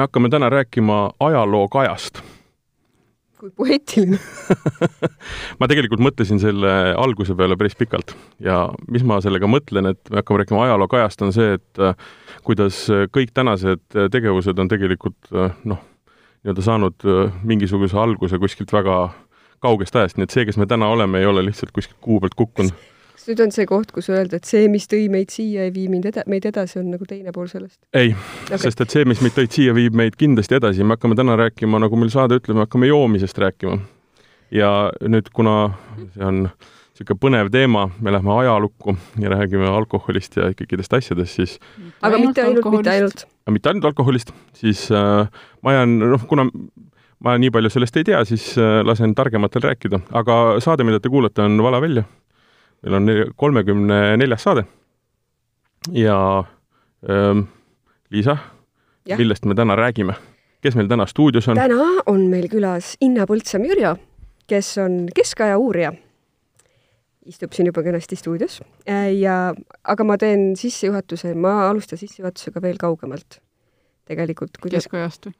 me hakkame täna rääkima ajalookajast kui poeetiline. Ma tegelikult mõtlesin selle alguse peale päris pikalt ja mis ma sellega mõtlen, et me hakkame rääkima ajalookajast, on see, et äh, kuidas kõik tänased tegevused on tegelikult äh, noh, nii-öelda saanud äh, mingisuguse alguse kuskilt väga kaugest ajast, nii et see, kes me täna oleme, ei ole lihtsalt kuskilt kuu pealt kukkunud kas nüüd on see koht, kus öelda, et see, mis tõi meid siia, ei vii mind eda-, meid edasi, on nagu teine pool sellest? ei okay., sest et see, mis meid tõid siia, viib meid kindlasti edasi, me hakkame täna rääkima, nagu meil saade ütleb, me hakkame joomisest rääkima. ja nüüd, kuna see on niisugune põnev teema, me lähme ajalukku ja räägime alkoholist ja kõikidest asjadest, siis aga mitte ainult, mitte ainult. mitte ainult alkoholist, siis äh, ma jään, noh, kuna ma nii palju sellest ei tea, siis äh, lasen targematel rääkida, aga saade, mida te kuulate, on Vala välja meil on kolmekümne neljas saade. ja ähm, Liisa, millest me täna räägime? kes meil täna stuudios on? täna on meil külas Inna Põldsam-Jürjo, kes on keskaja uurija. istub siin juba kenasti stuudios äh, ja, aga ma teen sissejuhatuse, ma alustan sissejuhatusega veel kaugemalt tegelikult. keskajast või?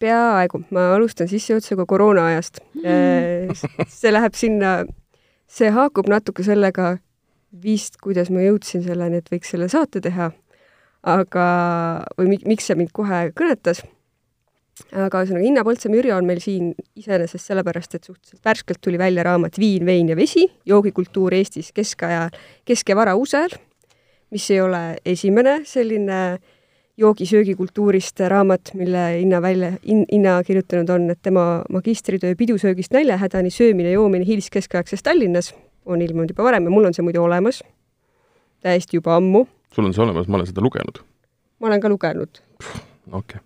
peaaegu, ma alustan sissejuhatusega koroona ajast mm.. see läheb sinna see haakub natuke sellega vist, kuidas ma jõudsin selleni, et võiks selle saate teha, aga, või miks see mind kohe kõnetas. aga ühesõnaga, Inna Põldsam-Jürja on meil siin iseenesest sellepärast, et suhteliselt värskelt tuli välja raamat Viin, vein ja vesi, joogikultuur Eestis keskaja, kesk- ja varausel, mis ei ole esimene selline joogi-söögikultuurist raamat, mille Inna välja in,, Inna kirjutanud on, et tema magistritöö Pidusöögist näljahädani söömine, joomine hiliskeskaegses Tallinnas on ilmunud juba varem ja mul on see muidu olemas, täiesti juba ammu. sul on see olemas, ma olen seda lugenud. ma olen ka lugenud. okei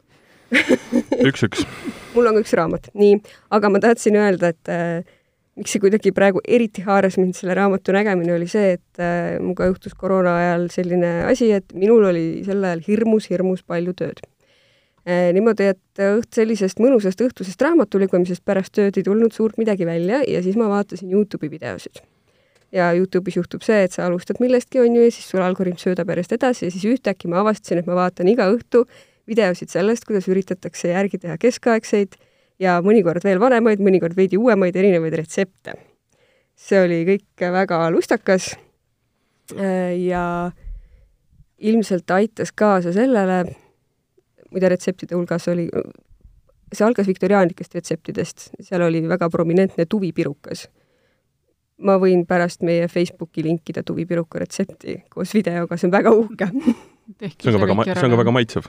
okay. üks-üks mul on ka üks raamat, nii, aga ma tahtsin öelda, et äh, miks see kuidagi praegu eriti haaras mind selle raamatu nägemine, oli see, et äh, minuga juhtus koroona ajal selline asi, et minul oli sel ajal hirmus-hirmus palju tööd äh,. niimoodi, et õht sellisest mõnusast õhtusest raamatu lugemisest pärast tööd ei tulnud suurt midagi välja ja siis ma vaatasin Youtube'i videosid. ja Youtube'is juhtub see, et sa alustad millestki, on ju, ja siis sul algoritm söödab järjest edasi ja siis ühtäkki ma avastasin, et ma vaatan iga õhtu videosid sellest, kuidas üritatakse järgi teha keskaegseid ja mõnikord veel vanemaid, mõnikord veidi uuemaid erinevaid retsepte. see oli kõik väga lustakas äh, ja ilmselt aitas kaasa sellele, muide retseptide hulgas oli, see algas viktoriaanlikest retseptidest, seal oli väga prominentne tuvipirukas. ma võin pärast meie Facebooki linkida tuvipiruka retsepti koos videoga, see on väga uhke see on ka väga, see on ka väga maitsev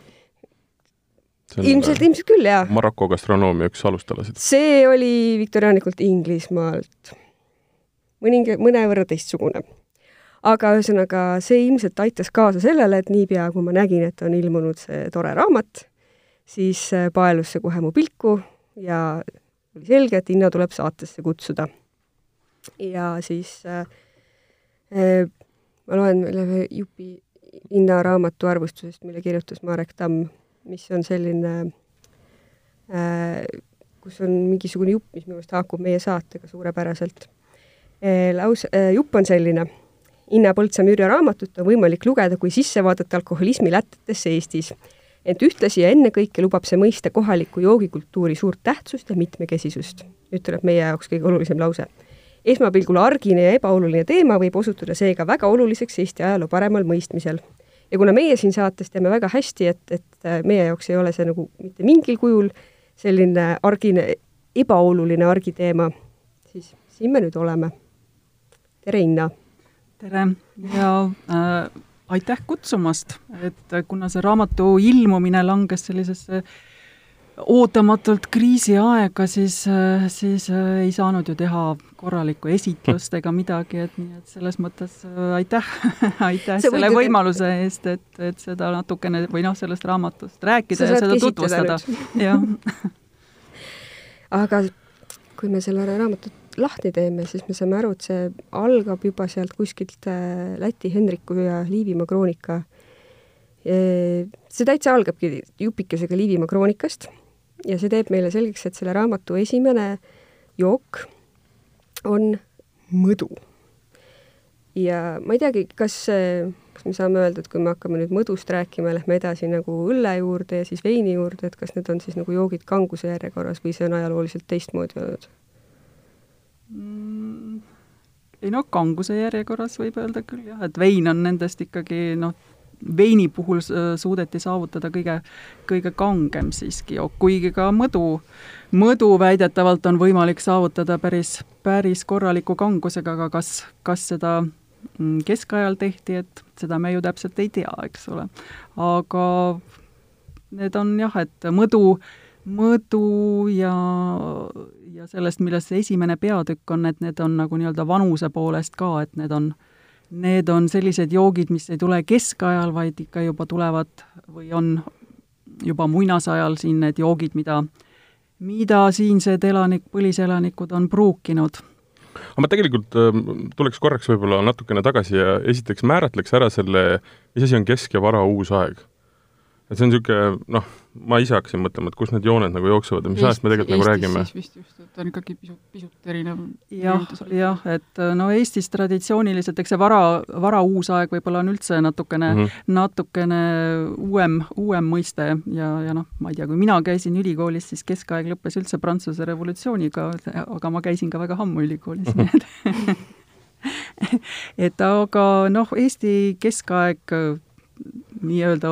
ilmselt, ilmselt küll, jaa. Maroko gastronoomia üks alustalasid. see oli viktoriaanikult Inglismaalt. mõninga, mõnevõrra teistsugune. aga ühesõnaga, see ilmselt aitas kaasa sellele, et niipea, kui ma nägin, et on ilmunud see tore raamat, siis äh, paelus see kohe mu pilku ja oli selge, et Inna tuleb saatesse kutsuda. ja siis äh, äh, ma loen meile ühe jupi Inna raamatu arvustusest, mille kirjutas Marek Tamm mis on selline äh,, kus on mingisugune jupp, mis minu arust haakub meie saatega suurepäraselt äh,. laus äh,, jupp on selline. Inna Põldsam-Jürja raamatut on võimalik lugeda kui sissevaadet alkoholismi lätetesse Eestis. ent ühtlasi ja ennekõike lubab see mõista kohaliku joogikultuuri suurt tähtsust ja mitmekesisust, ütleb meie jaoks kõige olulisem lause esmapilgul argine ja ebaoluline teema võib osutuda seega väga oluliseks Eesti ajaloo paremal mõistmisel ja kuna meie siin saates teame väga hästi, et, et äh, meie jaoks ei ole see nagu mitte mingil kujul selline argine, ebaoluline argiteema, siis siin me nüüd oleme. tere, Inna! tere ja äh, aitäh kutsumast, et kuna see raamatu ilmumine langes sellisesse äh, ootamatult kriisiaega, siis, siis äh, ei saanud ju teha korralikku esitlust ega midagi, et nii et selles mõttes äh, aitäh aitäh Sa selle võimaluse eest, et, et seda natukene või noh, sellest raamatust rääkida ja seda tutvustada, jah. Aga kui me selle raamatut lahti teeme, siis me saame aru, et see algab juba sealt kuskilt äh, Läti Henriku ja Liivimaa kroonika. see täitsa algabki jupikesega Liivimaa kroonikast ja see teeb meile selgeks, et selle raamatu esimene jook on mõdu. ja ma ei teagi, kas kas me saame öelda, et kui me hakkame nüüd mõdust rääkima, lähme edasi nagu õlle juurde ja siis veini juurde, et kas need on siis nagu joogid kanguse järjekorras või see on ajalooliselt teistmoodi olnud mm,? ei no kanguse järjekorras võib öelda küll jah, et vein on nendest ikkagi noh, veini puhul suudeti saavutada kõige, kõige kangem siiski jook, kuigi ka mõdu, mõdu väidetavalt on võimalik saavutada päris, päris korraliku kangusega, aga kas, kas seda mm, keskajal tehti, et seda me ju täpselt ei tea, eks ole. aga need on jah, et mõdu, mõdu ja, ja sellest, millest see esimene peatükk on, et need on nagu nii-öelda vanuse poolest ka, et need on, need on sellised joogid, mis ei tule keskajal, vaid ikka juba tulevad või on juba muinasajal siin need joogid, mida, mida siinsed elanik, põliselanikud on pruukinud. Aga ma tegelikult äh, tuleks korraks võib-olla natukene tagasi ja esiteks määratleks ära selle, mis asi on kesk- ja vara-uus aeg et see on niisugune noh, ma ise hakkasin mõtlema, et kus need jooned nagu jooksevad ja mis ajast me tegelikult Eestis nagu räägime. vist just, et on ikkagi pisut, pisut erinev. jah, jah, et no Eestis traditsiooniliselt, eks see vara, varauus aeg võib-olla on üldse natukene mm, -hmm. natukene uuem, uuem mõiste ja, ja noh, ma ei tea, kui mina käisin ülikoolis, siis keskaeg lõppes üldse Prantsuse revolutsiooniga, aga ma käisin ka väga ammu ülikoolis mm, -hmm. nii et et aga noh, Eesti keskaeg nii-öelda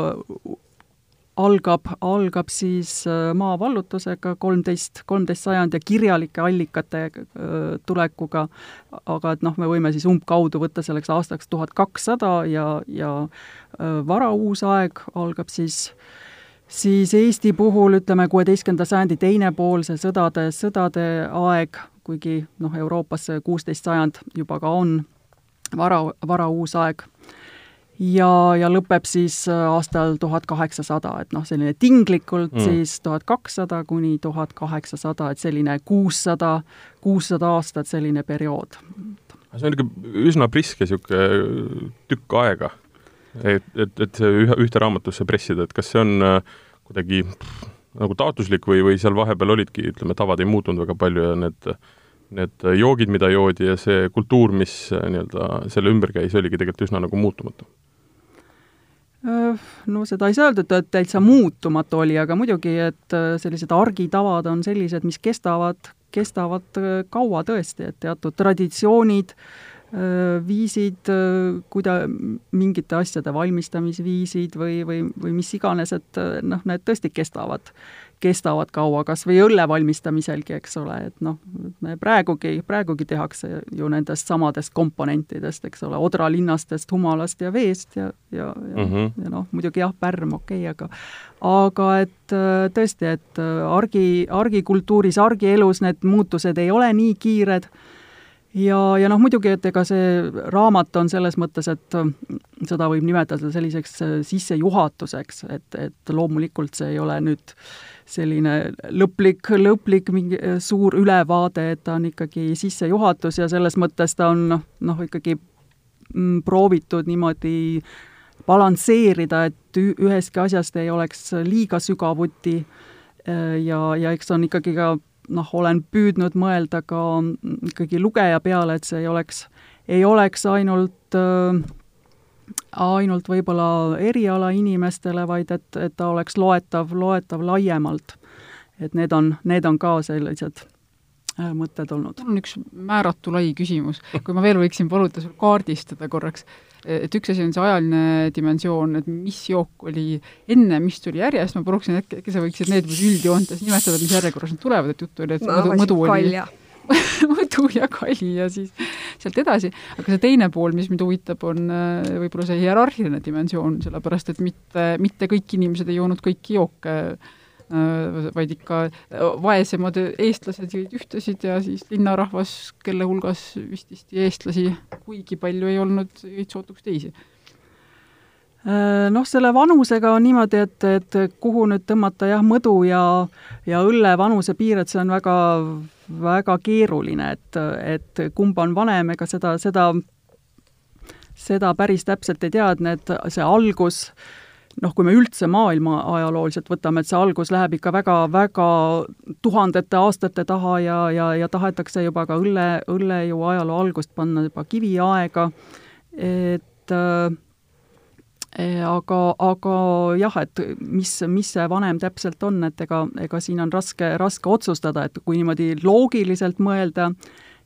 algab, algab siis äh, maavallutusega kolmteist, kolmteist sajand ja kirjalike allikate äh, tulekuga, aga et noh, me võime siis umbkaudu võtta selleks aastaks tuhat kakssada ja, ja äh, varauus aeg algab siis siis Eesti puhul ütleme, kuueteistkümnenda sajandi teine pool, see sõdade, sõdade aeg, kuigi noh, Euroopas see kuusteist sajand juba ka on vara, varauus aeg ja, ja lõpeb siis äh, aastal tuhat kaheksasada, et noh, selline tinglikult mm. siis tuhat kakssada kuni tuhat kaheksasada, et selline kuussada, kuussada aastat, selline periood. see on niisugune üsna priske niisugune tükk aega, et, et, et see ühe, ühte raamatusse pressida, et kas see on äh, kuidagi pff, nagu taotluslik või, või seal vahepeal olidki, ütleme, tavad ei muutunud väga palju ja need need joogid, mida joodi ja see kultuur, mis äh, nii-öelda selle ümber käis, oligi tegelikult üsna nagu muutumatu no seda ei saa öelda, et täitsa muutumatu oli, aga muidugi, et sellised argitavad on sellised, mis kestavad, kestavad kaua tõesti, et teatud traditsioonid, viisid, kuida-, mingite asjade valmistamisviisid või, või, või mis iganes, et noh, need tõesti kestavad kestavad kaua, kas või õlle valmistamiselgi, eks ole, et noh, me praegugi, praegugi tehakse ju nendest samadest komponentidest, eks ole, odralinnastest, humalast ja veest ja, ja, ja mm, -hmm. ja noh, muidugi jah, pärm, okei okay,, aga aga et äh, tõesti, et äh, argi, argikultuuris, argielus need muutused ei ole nii kiired ja, ja noh, muidugi, et ega see raamat on selles mõttes, et äh, seda võib nimetada selliseks sissejuhatuseks, et, et loomulikult see ei ole nüüd selline lõplik, lõplik mingi äh, suur ülevaade, et ta on ikkagi sissejuhatus ja selles mõttes ta on noh, noh ikkagi mm, proovitud niimoodi balansseerida, et ühestki asjast ei oleks liiga sügavuti äh, ja, ja eks on ikkagi ka noh, olen püüdnud mõelda ka ikkagi lugeja peale, et see ei oleks, ei oleks ainult äh, ainult võib-olla erialainimestele, vaid et, et ta oleks loetav, loetav laiemalt. et need on, need on ka sellised äh, mõtted olnud. mul on üks määratu lai küsimus, kui ma veel võiksin paluda sul kaardistada korraks, et üks asi on see ajaline dimensioon, et mis jook oli enne, mis tuli järjest, ma paluksin, et äkki sa võiksid need üldjoontes nimetada, mis järjekorras nad tulevad, et juttu oli, et mõdu, mõdu oli mõdu ja kali ja siis sealt edasi, aga see teine pool, mis mind huvitab, on äh, võib-olla see hierarhiline dimensioon, sellepärast et mitte, mitte kõik inimesed ei joonud kõiki jooke, äh, vaid ikka äh, vaesemad eestlased jõid ühtesid ja siis linnarahvas, kelle hulgas vististi eestlasi kuigi palju ei olnud, jõid sootuks teisi. Noh, selle vanusega on niimoodi, et, et kuhu nüüd tõmmata jah, mõdu ja, ja õlle vanuse piir, et see on väga väga keeruline, et, et kumb on vanem, ega seda, seda, seda päris täpselt ei tea, et need, see algus, noh, kui me üldse maailma ajalooliselt võtame, et see algus läheb ikka väga-väga tuhandete aastate taha ja, ja, ja tahetakse juba ka õlle, õlle ju ajaloo algust panna juba kiviaega, et aga, aga jah, et mis, mis see vanem täpselt on, et ega, ega siin on raske, raske otsustada, et kui niimoodi loogiliselt mõelda,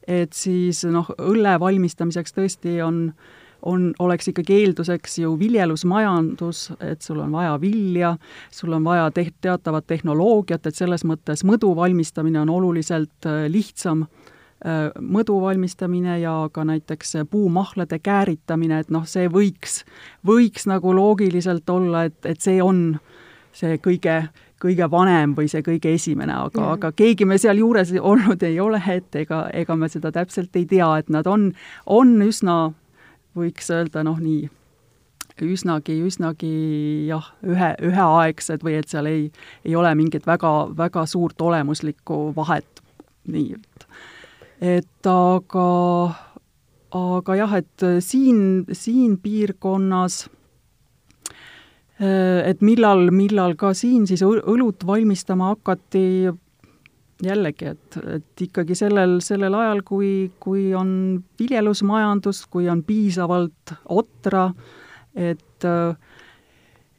et siis noh, õlle valmistamiseks tõesti on äh, on, oleks ikkagi eelduseks ju viljelusmajandus, et sul on vaja vilja, sul on vaja te-, teatavat tehnoloogiat, et selles mõttes mõdu valmistamine on oluliselt äh, lihtsam äh, mõdu valmistamine ja ka näiteks puumahlade kääritamine, et noh, see võiks, võiks nagu loogiliselt olla, et, et see on see kõige, kõige vanem või see kõige esimene, aga aga keegi me sealjuures olnud ei ole, et ega, ega me seda täpselt ei tea, et nad on, on üsna võiks öelda noh, nii üsnagi, üsnagi jah, ühe, üheaegsed või et seal ei, ei ole mingit väga, väga suurt olemuslikku vahet, nii et. Et aga, aga jah, et siin, siin piirkonnas et millal, millal ka siin siis õlut valmistama hakati, jällegi, et, et ikkagi sellel, sellel ajal, kui, kui on viljelusmajandus, kui on piisavalt otra, et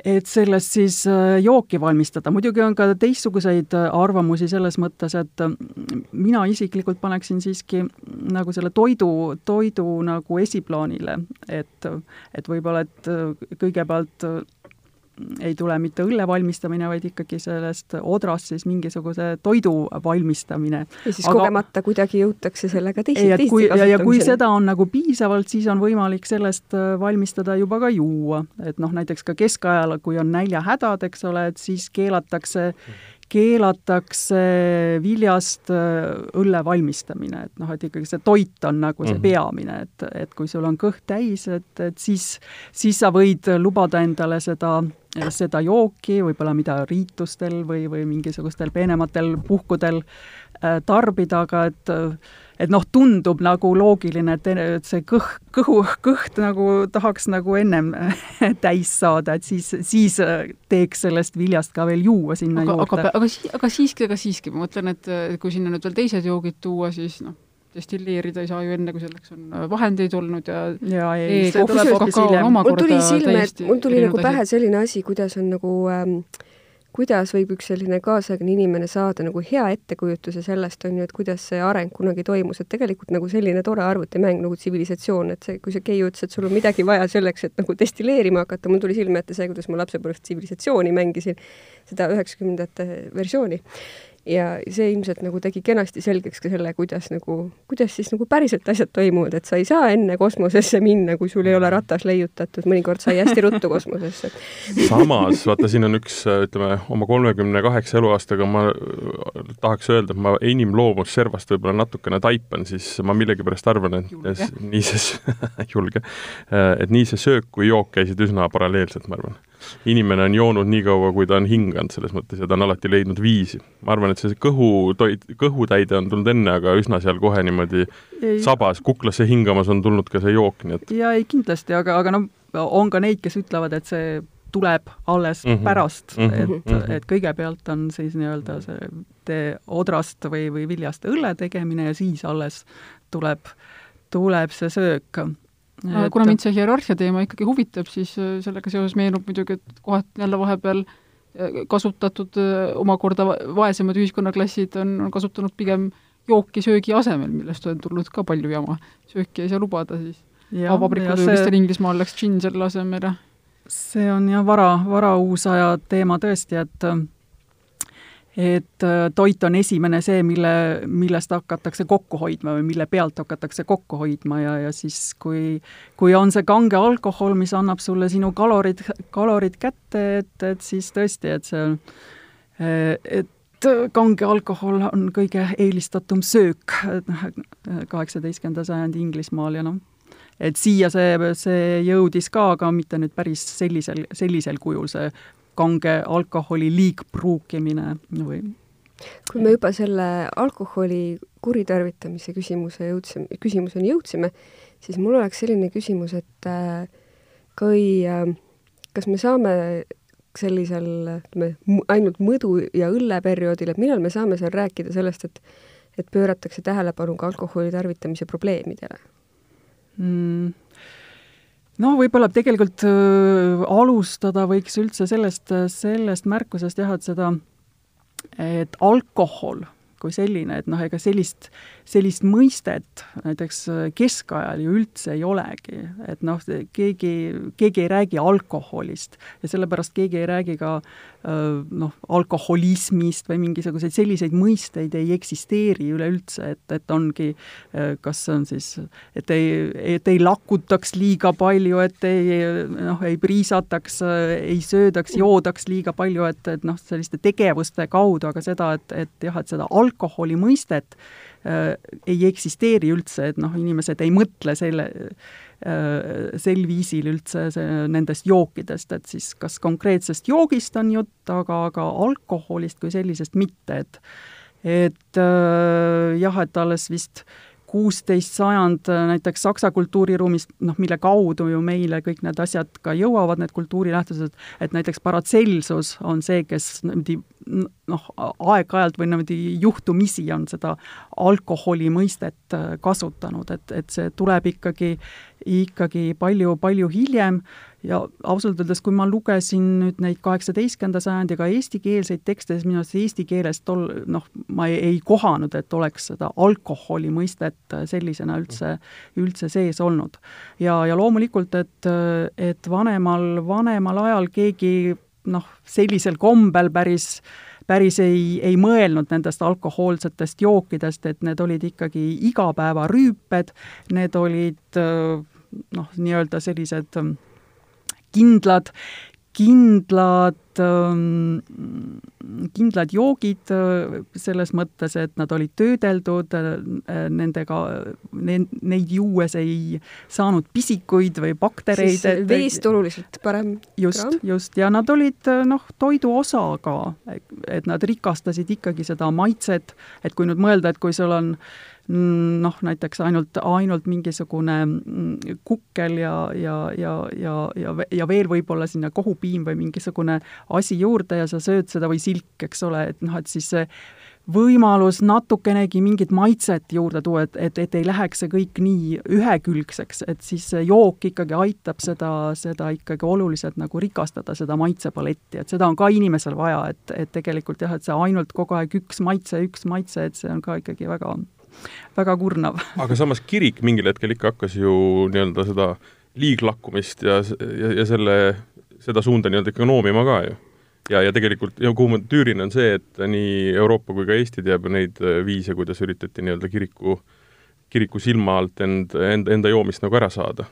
et sellest siis jooki valmistada. muidugi on ka teistsuguseid arvamusi selles mõttes, et mina isiklikult paneksin siiski nagu selle toidu, toidu nagu esiplaanile, et et võib-olla, et kõigepealt ei tule mitte õlle valmistamine, vaid ikkagi sellest odrast siis mingisuguse toidu valmistamine. ja siis Aga, kogemata kuidagi jõutakse sellega teisi, teiste kui, ja, ja kui seda on nagu piisavalt, siis on võimalik sellest äh, valmistada juba ka juua. et noh, näiteks ka keskajal, kui on näljahädad, eks ole, et siis keelatakse keelatakse viljast äh, õlle valmistamine, et noh, et ikkagi see toit on nagu see mm -hmm. peamine, et, et kui sul on kõht täis, et, et siis, siis sa võid lubada endale seda, seda jooki, võib-olla mida riitustel või, või mingisugustel peenematel puhkudel äh, tarbida, aga et et noh, tundub nagu loogiline, et, et see kõh, kõhu, kõht nagu tahaks nagu ennem täis saada, et siis, siis teeks sellest viljast ka veel juua sinna aga, juurde. aga, aga, aga siiski, aga siiski, ma mõtlen, et kui sinna nüüd veel teised joogid tuua, siis noh, destilleerida ei saa ju enne, kui selleks on vahendeid olnud ja ja ei, see tuleb hoopis hiljem. mul tuli silme, mul tuli nagu pähe selline asi, kuidas on nagu ähm, kuidas võib üks selline kaasaegne inimene saada nagu hea ettekujutuse sellest, on ju, et kuidas see areng kunagi toimus, et tegelikult nagu selline tore arvutimäng nagu tsivilisatsioon, et see, kui see Keiu ütles, et sul on midagi vaja selleks, et nagu destilleerima hakata, mul tuli silme ette see, kuidas ma lapsepõlves tsivilisatsiooni mängisin, seda üheksakümnendate versiooni ja see ilmselt nagu tegi kenasti selgeks ka selle, kuidas nagu, kuidas siis nagu päriselt asjad toimuvad, et sa ei saa enne kosmosesse minna, kui sul ei ole ratas leiutatud, mõnikord sai hästi ruttu kosmosesse. samas, vaata, siin on üks, ütleme, oma kolmekümne kaheksa eluaastaga ma tahaks öelda, et ma enim loomusservast võib-olla natukene taipan, siis ma millegipärast arvan, et julge. nii see julge, et nii see söök kui jook käisid üsna paralleelselt, ma arvan inimene on joonud nii kaua, kui ta on hinganud selles mõttes ja ta on alati leidnud viisi. ma arvan, et see kõhu, kõhutäide on tulnud enne, aga üsna seal kohe niimoodi ei, sabas, kuklasse hingamas on tulnud ka see jook, nii et jaa, ei kindlasti, aga, aga noh, on ka neid, kes ütlevad, et see tuleb alles mm -hmm. pärast mm, -hmm. et mm, -hmm. et kõigepealt on siis nii-öelda see tee odrast või, või viljast õlle tegemine ja siis alles tuleb, tuleb see söök et... kuna mind see hierarhia teema ikkagi huvitab, siis äh, sellega seoses meenub muidugi, et kohati jälle vahepeal äh, kasutatud äh, omakorda vaesemad ühiskonnaklassid on, on kasutanud pigem jooki söögi asemel, millest on tulnud ka palju jama. sööki ei saa lubada, siis vabrikul see... Inglismaal läks džinn selle asemel ja see on jah, vara, varauusaja teema tõesti, et et äh, toit on esimene see, mille, millest hakatakse kokku hoidma või mille pealt hakatakse kokku hoidma ja, ja siis, kui, kui on see kange alkohol, mis annab sulle sinu kalorid, kalorid kätte, et, et siis tõesti, et see on, et kange alkohol on kõige eelistatum söök kaheksateistkümnenda sajandi Inglismaal ja noh, et siia see, see jõudis ka, aga mitte nüüd päris sellisel, sellisel kujul, see kange alkoholi liigpruukimine või kui me juba selle alkoholi kuritarvitamise küsimuse jõudsime, küsimuseni jõudsime, siis mul oleks selline küsimus, et äh, kui äh,, kas me saame sellisel, ütleme, ainult mõdu ja õlle perioodil, et millal me saame seal rääkida sellest, et et pööratakse tähelepanu ka alkoholi tarvitamise probleemidele mm.? No võib-olla tegelikult äh, alustada võiks üldse sellest, sellest märkusest jah, et seda, et alkohol kui selline, et noh, ega sellist, sellist mõistet näiteks keskajal ju üldse ei olegi, et noh, keegi, keegi ei räägi alkoholist ja sellepärast keegi ei räägi ka noh, alkoholismist või mingisuguseid selliseid mõisteid ei eksisteeri üleüldse, et, et ongi, kas see on siis, et ei, et ei lakutaks liiga palju, et ei noh, ei priisataks, ei söödaks, joodaks liiga palju, et, et noh, selliste tegevuste kaudu, aga seda, et, et jah, et seda alkoholi mõistet äh, ei eksisteeri üldse, et noh, inimesed ei mõtle selle Äh, sel viisil üldse see, nendest jookidest, et siis kas konkreetsest joogist on jutt, aga, aga alkoholist kui sellisest mitte, et et äh, jah, et alles vist kuusteist sajand näiteks saksa kultuuriruumis, noh, mille kaudu ju meile kõik need asjad ka jõuavad, need kultuurinähtused, et näiteks Paracelsus on see, kes niimoodi noh, aeg-ajalt või niimoodi juhtumisi on seda alkoholi mõistet äh, kasutanud, et, et see tuleb ikkagi, ikkagi palju-palju hiljem ja ausalt öeldes, kui ma lugesin nüüd neid kaheksateistkümnenda sajandi ka eestikeelseid tekste, siis minu arust eesti keeles tol, noh, ma ei, ei kohanud, et oleks seda alkoholi mõistet äh, sellisena üldse, üldse sees olnud. ja, ja loomulikult, et, et vanemal, vanemal ajal keegi noh, sellisel kombel päris päris ei, ei mõelnud nendest alkohoolsetest jookidest, et need olid ikkagi igapäevarüüped, need olid noh, nii-öelda sellised kindlad, kindlad, ähm, kindlad joogid äh, selles mõttes, et nad olid töödeldud, äh, nendega, neid juues ei saanud pisikuid või baktereid. siis veest oluliselt parem. just, just, ja nad olid äh, noh, toidu osa ka, et nad rikastasid ikkagi seda maitset, et kui nüüd mõelda, et kui sul on noh, näiteks ainult, ainult mingisugune mm, kukkel ja, ja, ja, ja, ja, ja veel võib-olla sinna kohupiim või mingisugune asi juurde ja sa sööd seda või silk, eks ole, et noh, et siis see võimalus natukenegi mingit maitset juurde tuua, et, et, et ei läheks see kõik nii ühekülgseks, et siis see jook ikkagi aitab seda, seda ikkagi oluliselt nagu rikastada, seda maitsepaletti, et seda on ka inimesel vaja, et, et tegelikult jah, et see ainult kogu aeg üks maitse, üks maitse, et see on ka ikkagi väga väga kurnav. aga samas kirik mingil hetkel ikka hakkas ju nii-öelda seda liiglakkumist ja, ja, ja selle, seda suunda nii-öelda ikka noomima ka ju. ja, ja tegelikult, ja kuhu ma tüürin, on see, et nii Euroopa kui ka Eesti teab neid viise, kuidas üritati nii-öelda kiriku, kiriku silma alt end, enda, enda joomist nagu ära saada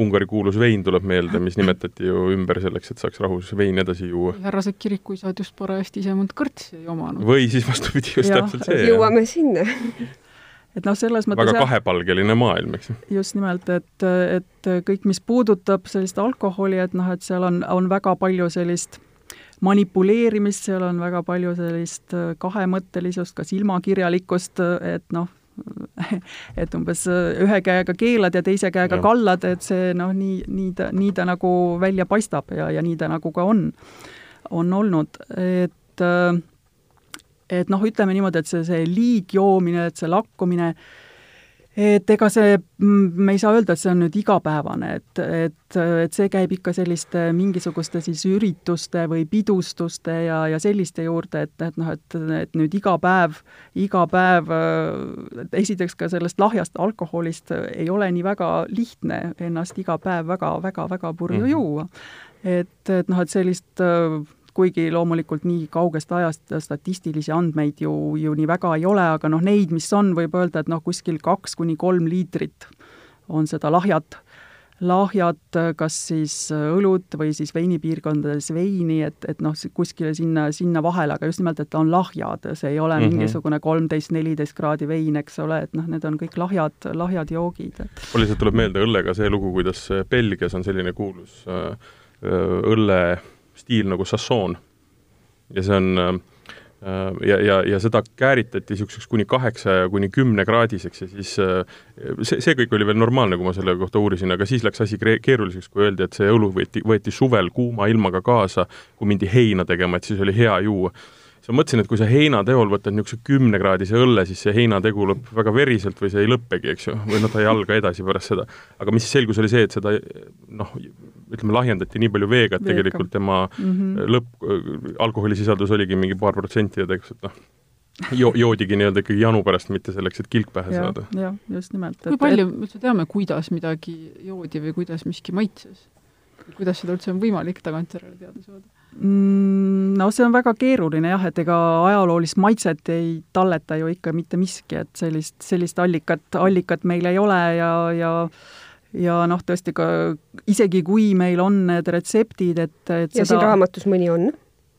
Ungari kuulus vein tuleb meelde, mis nimetati ju ümber selleks, et saaks rahus veini edasi juua. härrased kirikuisad just parajasti ise mõnd kõrtsi ei omanud. või siis vastupidi, just ja, täpselt see. jõuame sinna et noh, selles mõttes väga kahepalgeline maailm, eks ju. just nimelt, et, et kõik, mis puudutab sellist alkoholi, et noh, et seal on, on väga palju sellist manipuleerimist, seal on väga palju sellist kahemõttelisust, ka silmakirjalikkust, et noh, et umbes ühe käega keelad ja teise käega ja. kallad, et see noh, nii, nii ta, nii ta nagu välja paistab ja, ja nii ta nagu ka on, on olnud, et et noh, ütleme niimoodi, et see, see liigjoomine, et see lakkumine äh, et ega see, me ei saa öelda, et see on nüüd igapäevane, et, et, et see käib ikka selliste mingisuguste siis ürituste või pidustuste ja, ja selliste juurde, et, et noh, et, et nüüd iga päev, iga päev esiteks ka sellest lahjast alkoholist ei ole nii väga lihtne ennast iga päev väga-väga-väga purju mm -hmm. juua. et, et noh, et sellist kuigi loomulikult nii kaugest ajast statistilisi andmeid ju, ju nii väga ei ole, aga noh, neid, mis on, võib öelda, et noh, kuskil kaks kuni kolm liitrit on seda lahjat, lahjat kas siis õlut või siis veinipiirkondades veini, et, et noh, kuskile sinna, sinna vahele, aga just nimelt, et ta on lahjad, see ei ole mm -hmm. mingisugune kolmteist, neliteist kraadi vein, eks ole, et noh, need on kõik lahjad, lahjad joogid. mul lihtsalt tuleb meelde õllega see lugu, kuidas Belgias on selline kuulus äh, õlle stiil nagu sassoon. ja see on äh, ja, ja, ja seda kääritati niisuguseks kuni kaheksa ja kuni kümnekraadiseks ja siis äh, see, see kõik oli veel normaalne, kui ma selle kohta uurisin, aga siis läks asi keeruliseks, kui öeldi, et see õlu võeti, võeti suvel kuuma ilmaga kaasa, kui mindi heina tegema, et siis oli hea juua siis ma mõtlesin, et kui sa heinateol võtad niisuguse kümnekraadise õlle, siis see heinategu lõpeb väga veriselt või see ei lõppegi, eks ju, või noh, ta ei alga edasi pärast seda. aga mis selgus, oli see, et seda noh, ütleme, lahjendati nii palju veega, et tegelikult tema mm -hmm. lõpp, alkoholisisaldus oligi mingi paar protsenti ja tegelikult noh, jo-, joodigi nii-öelda ikkagi janu pärast, mitte selleks, et kilk pähe jah saada., jah, just nimelt. kui palju me üldse teame, kuidas midagi joodi või kuidas miski maitses? kuidas seda üldse on võimalik tagantjärele teada saada? Mm, no see on väga keeruline jah, et ega ajaloolist maitset ei talleta ju ikka mitte miski, et sellist, sellist allikat, allikat meil ei ole ja, ja ja noh, tõesti ka isegi kui meil on need retseptid, et, et ja siin raamatus mõni on.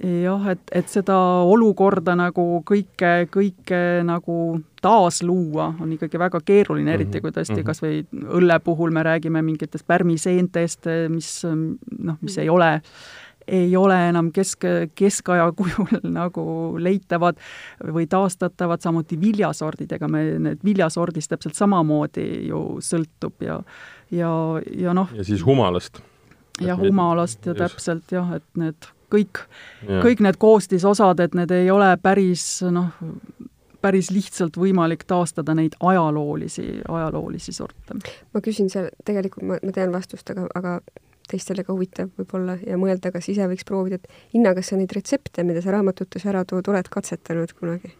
jah, et, et seda olukorda nagu kõike, kõike nagu taasluua on ikkagi väga keeruline, eriti kui tõesti Mhm. kas või õlle puhul me räägime mingitest pärmiseentest, mis noh, mis ei ole ei ole enam kesk, keskaja kujul nagu leitavad või taastatavad, samuti viljasordidega, me need viljasordist täpselt samamoodi ju sõltub ja ja, ja noh, ja siis humalast. ja humalast ja täpselt jah, et need kõik, kõik need koostisosad, et need ei ole päris noh, päris lihtsalt võimalik taastada neid ajaloolisi, ajaloolisi sorte. ma küsin seal, tegelikult ma, ma tean vastust, aga, aga teistele ka huvitav võib-olla ja mõelda, kas ise võiks proovida, et Inna, kas sa neid retsepte, mida sa raamatutes ära tood, oled katsetanud kunagi?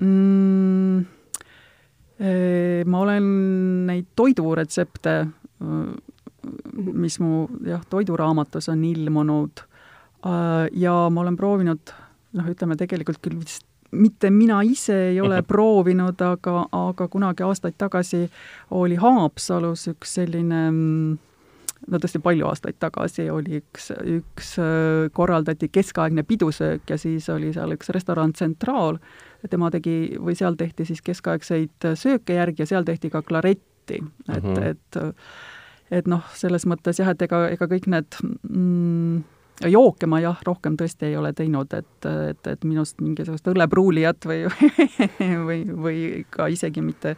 mm,? Ma olen neid toiduretsepte, mis mu jah, toiduraamatus on ilmunud. Ja ma olen proovinud noh, ütleme tegelikult küll vist mitte mina ise ei ole proovinud, aga, aga kunagi aastaid tagasi oli Haapsalus üks selline mm, no tõesti palju aastaid tagasi oli üks, üks, korraldati keskaegne pidusöök ja siis oli seal üks restoran Tsentraal, tema tegi, või seal tehti siis keskaegseid sööke järgi ja seal tehti ka klaretti, et mm, -hmm. et et noh, selles mõttes jah, et ega, ega kõik need mm, jooke ma jah, rohkem tõesti ei ole teinud, et, et, et minust mingisugust õllepruulijat või või, või ka isegi mitte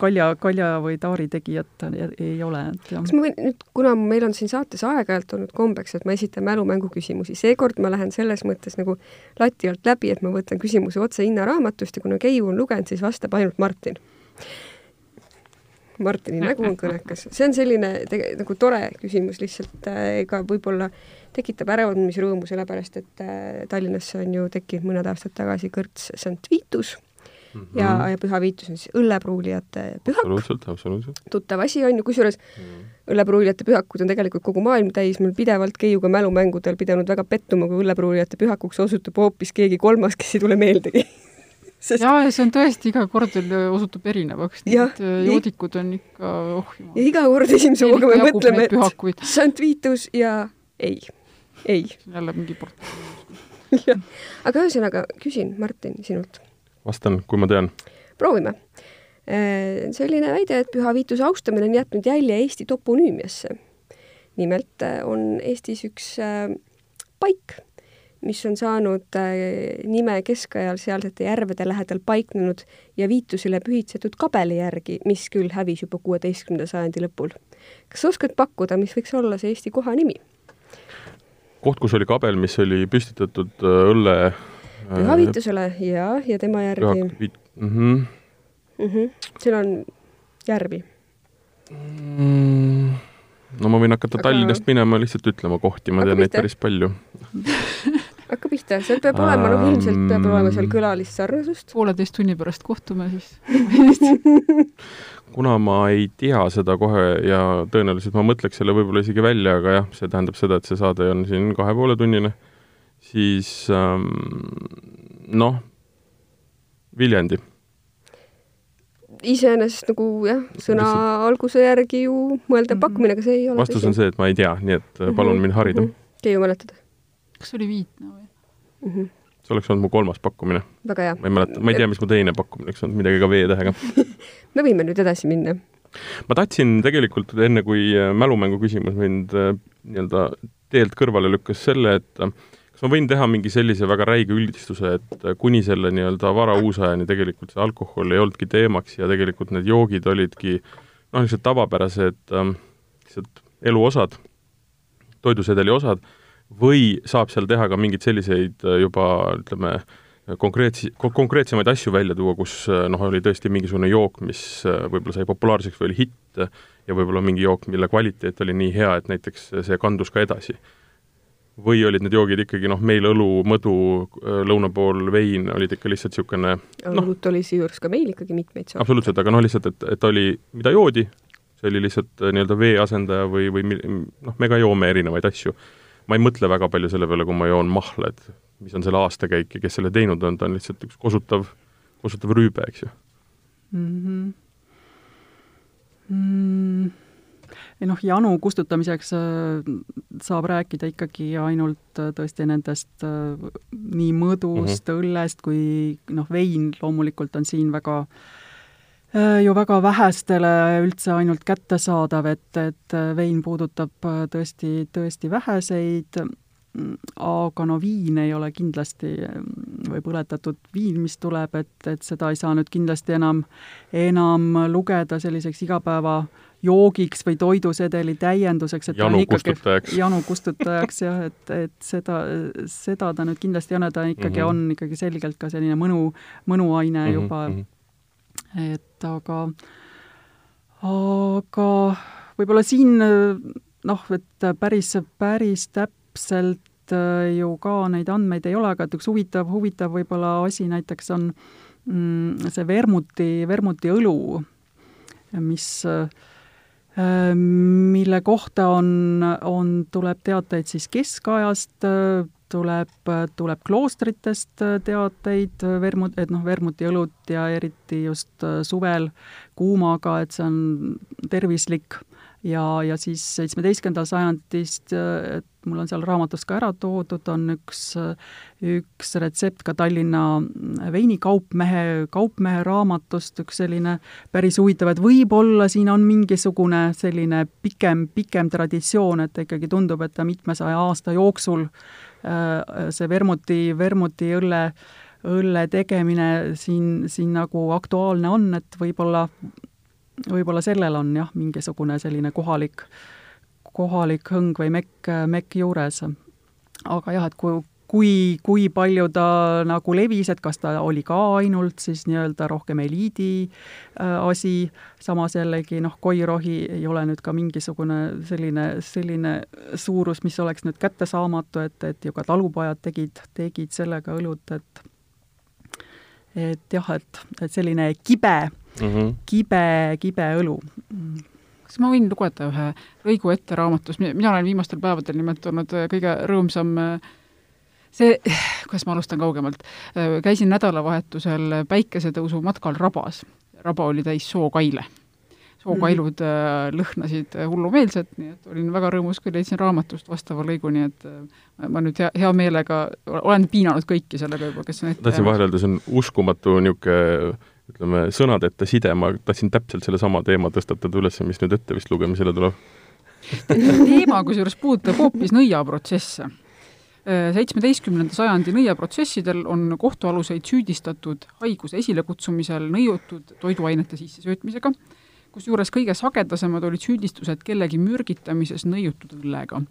kalja, kalja või taari tegijat ei ole, kas ma võin nüüd, kuna meil on siin saates aeg-ajalt olnud kombeks, et ma esitan mälumängu küsimusi, seekord ma lähen selles mõttes nagu lati alt läbi, et ma võtan küsimuse otse Inna raamatust ja kuna Keiu on lugenud, siis vastab ainult Martin. Martini nägu on kõnekas, see on selline nagu tore küsimus lihtsalt, ega võib-olla tekitab äraandmisrõõmu, sellepärast et äh, Tallinnasse on ju tekkinud mõned aastad tagasi kõrts St Vitus mm -hmm. ja, ja Püha Viitus on siis õllepruulijate pühak. absoluutselt, absoluutselt. tuttav asi on ju, kusjuures mm. õllepruulijate pühakud on tegelikult kogu maailm täis, mul pidevalt Keiuga mälumängudel pidanud väga pettuma, kui õllepruulijate pühakuks osutub hoopis keegi kolmas, kes ei tule meeldegi Sest... jaa, ja see on tõesti iga kord veel osutub erinevaks, nii et joodikud on ikka, oh jumal. ja iga kord esimese hooga me mõtleme, et St Vitus ja ei, ei. jälle mingi port-. aga ühesõnaga, küsin, Martin, sinult. vastan, kui ma tean. proovime. selline väide, et Püha Viituse austamine on jätnud jälje Eesti toponüümiasse. nimelt on Eestis üks paik, mis on saanud nime keskajal sealsete järvede lähedal paiknenud ja Viitusele pühitsetud kabeli järgi, mis küll hävis juba kuueteistkümnenda sajandi lõpul. kas sa oskad pakkuda, mis võiks olla see Eesti koha nimi? Koht, kus oli kabel, mis oli püstitatud õlle pühaviitusele ja, ja tema järgi mm. -hmm. Mm -hmm. seal on järvi mm,. no ma võin hakata Aga... Tallinnast minema lihtsalt ütlema kohti, ma tean neid päris palju hakka pihta, seal peab olema, noh ilmselt peab olema seal kõlalist sarnasust. pooleteist tunni pärast kohtume siis kuna ma ei tea seda kohe ja tõenäoliselt ma mõtleks selle võib-olla isegi välja, aga jah, see tähendab seda, et see saade on siin kahe poole tunnine, siis ähm, noh, Viljandi. iseenesest nagu jah, sõna Lihtsalt... alguse järgi ju mõeldav Mhm. pakkumine, aga see ei ole vastus on see, et ma ei tea, nii et palun mind harida mm. -hmm. Keiu mäletad? kas see oli Viitna või mm? -hmm. see oleks olnud mu kolmas pakkumine. väga hea. ma ei mäleta, ma ei tea, mis mu teine pakkumine oleks olnud, midagi ka V-tähega me võime nüüd edasi minna. ma tahtsin tegelikult, enne kui mälumängu küsimus mind nii-öelda teelt kõrvale lükkas selle, et kas ma võin teha mingi sellise väga räige üldistuse, et kuni selle nii-öelda varauusajani tegelikult see alkohol ei olnudki teemaks ja tegelikult need joogid olidki noh, niisugused tavapärased lihtsalt ähm, elu osad, toidusedeli osad või saab seal teha ka mingeid selliseid äh, juba ütleme, konkreetsi-, konkreetsemaid asju välja tuua, kus äh, noh, oli tõesti mingisugune jook, mis äh, võib-olla sai populaarseks või oli hitt ja võib-olla mingi jook, mille kvaliteet oli nii hea, et näiteks see kandus ka edasi. või olid need joogid ikkagi noh, meil õlu, mõdu, lõuna pool vein, olid ikka lihtsalt niisugune noh, õlut oli seejuures ka meil ikkagi mitmeid sorte. absoluutselt, aga noh, lihtsalt, et, et oli, mida joodi, see oli lihtsalt nii-öelda vee asendaja või, või noh, me ka joome erinevaid asju ma ei mõtle väga palju selle peale, kui ma joon mahla, et mis on selle aastakäik ja kes selle teinud on, ta on lihtsalt üks kosutav, kosutav rüübe, eks ju mm. -hmm. Mm. ei noh, janu kustutamiseks äh, saab rääkida ikkagi ainult äh, tõesti nendest äh, nii mõdust mm, -hmm. õllest kui noh, vein loomulikult on siin väga äh, Äh, ju väga vähestele üldse ainult kättesaadav, et, et äh, vein puudutab äh, tõesti, tõesti väheseid, mm, aga no viin ei ole kindlasti, või põletatud viin, mis tuleb, et, et seda ei saa nüüd kindlasti enam, enam lugeda selliseks igapäeva joogiks või toidusedeli täienduseks, et janu kustutajaks. janu kustutajaks jah, et, et seda, seda ta nüüd kindlasti ei ole, ta ikkagi mm -hmm. on ikkagi selgelt ka selline mõnu, mõnuaine mm -hmm, juba mm, -hmm et aga, aga võib-olla siin noh, et päris, päris täpselt äh, ju ka neid andmeid ei ole, aga et üks huvitav, huvitav võib-olla asi näiteks on mm, see vermuti, vermuti õlu, mis äh, mille kohta on, on, tuleb teateid siis keskajast, tuleb, tuleb kloostritest teateid vermut, et noh, vermuti õlut ja eriti just suvel kuumaga, et see on tervislik. Ja, ja siis seitsmeteistkümnendal sajandist, et mul on seal raamatus ka ära toodud, on üks, üks retsept ka Tallinna veinikaupmehe, kaupmehe raamatust, üks selline päris huvitav, et võib-olla siin on mingisugune selline pikem, pikem traditsioon, et ikkagi tundub, et ta mitmesaja aasta jooksul äh, see vermuti, vermuti õlle õlle tegemine siin, siin nagu aktuaalne on, et võib-olla võib-olla sellel on jah, mingisugune selline kohalik, kohalik hõng või mekk, mekk juures. aga jah, et kui, kui, kui palju ta nagu levis, et kas ta oli ka ainult siis nii-öelda rohkem eliidi äh, asi, samas jällegi noh, koirohi ei ole nüüd ka mingisugune selline, selline suurus, mis oleks nüüd kättesaamatu, et, et ju ka talupojad tegid, tegid sellega õlut, et et jah, et, et selline kibe mm, -hmm. kibe, kibe õlu. kas ma võin lugeda ühe lõigu ette raamatus, mina olen viimastel päevadel nimelt olnud äh, kõige rõõmsam äh, see, kuidas ma alustan kaugemalt, äh, käisin nädalavahetusel päikesetõusu matkal Rabas. Raba oli täis sookaile sookailud mm lõhnasid hullumeelselt, nii et olin väga rõõmus, kui leidsin raamatust vastava lõigu, nii et ma nüüd hea, hea meelega olen piinanud kõiki sellega juba, kes on ette tahtsin vahele öelda, see on uskumatu niisugune ütleme, sõnadeta side, ma tahtsin täpselt sellesama teema tõstatada üles, mis nüüd ette vist lugemisele tuleb. teema kusjuures puudutab hoopis nõiaprotsesse. Seitsmeteistkümnenda sajandi nõiaprotsessidel on kohtualuseid süüdistatud haiguse esilekutsumisel nõiutud toiduainete sissesöötmisega, kusjuures kõige sagedasemad olid süüdistused kellegi mürgitamises nõiutud õllega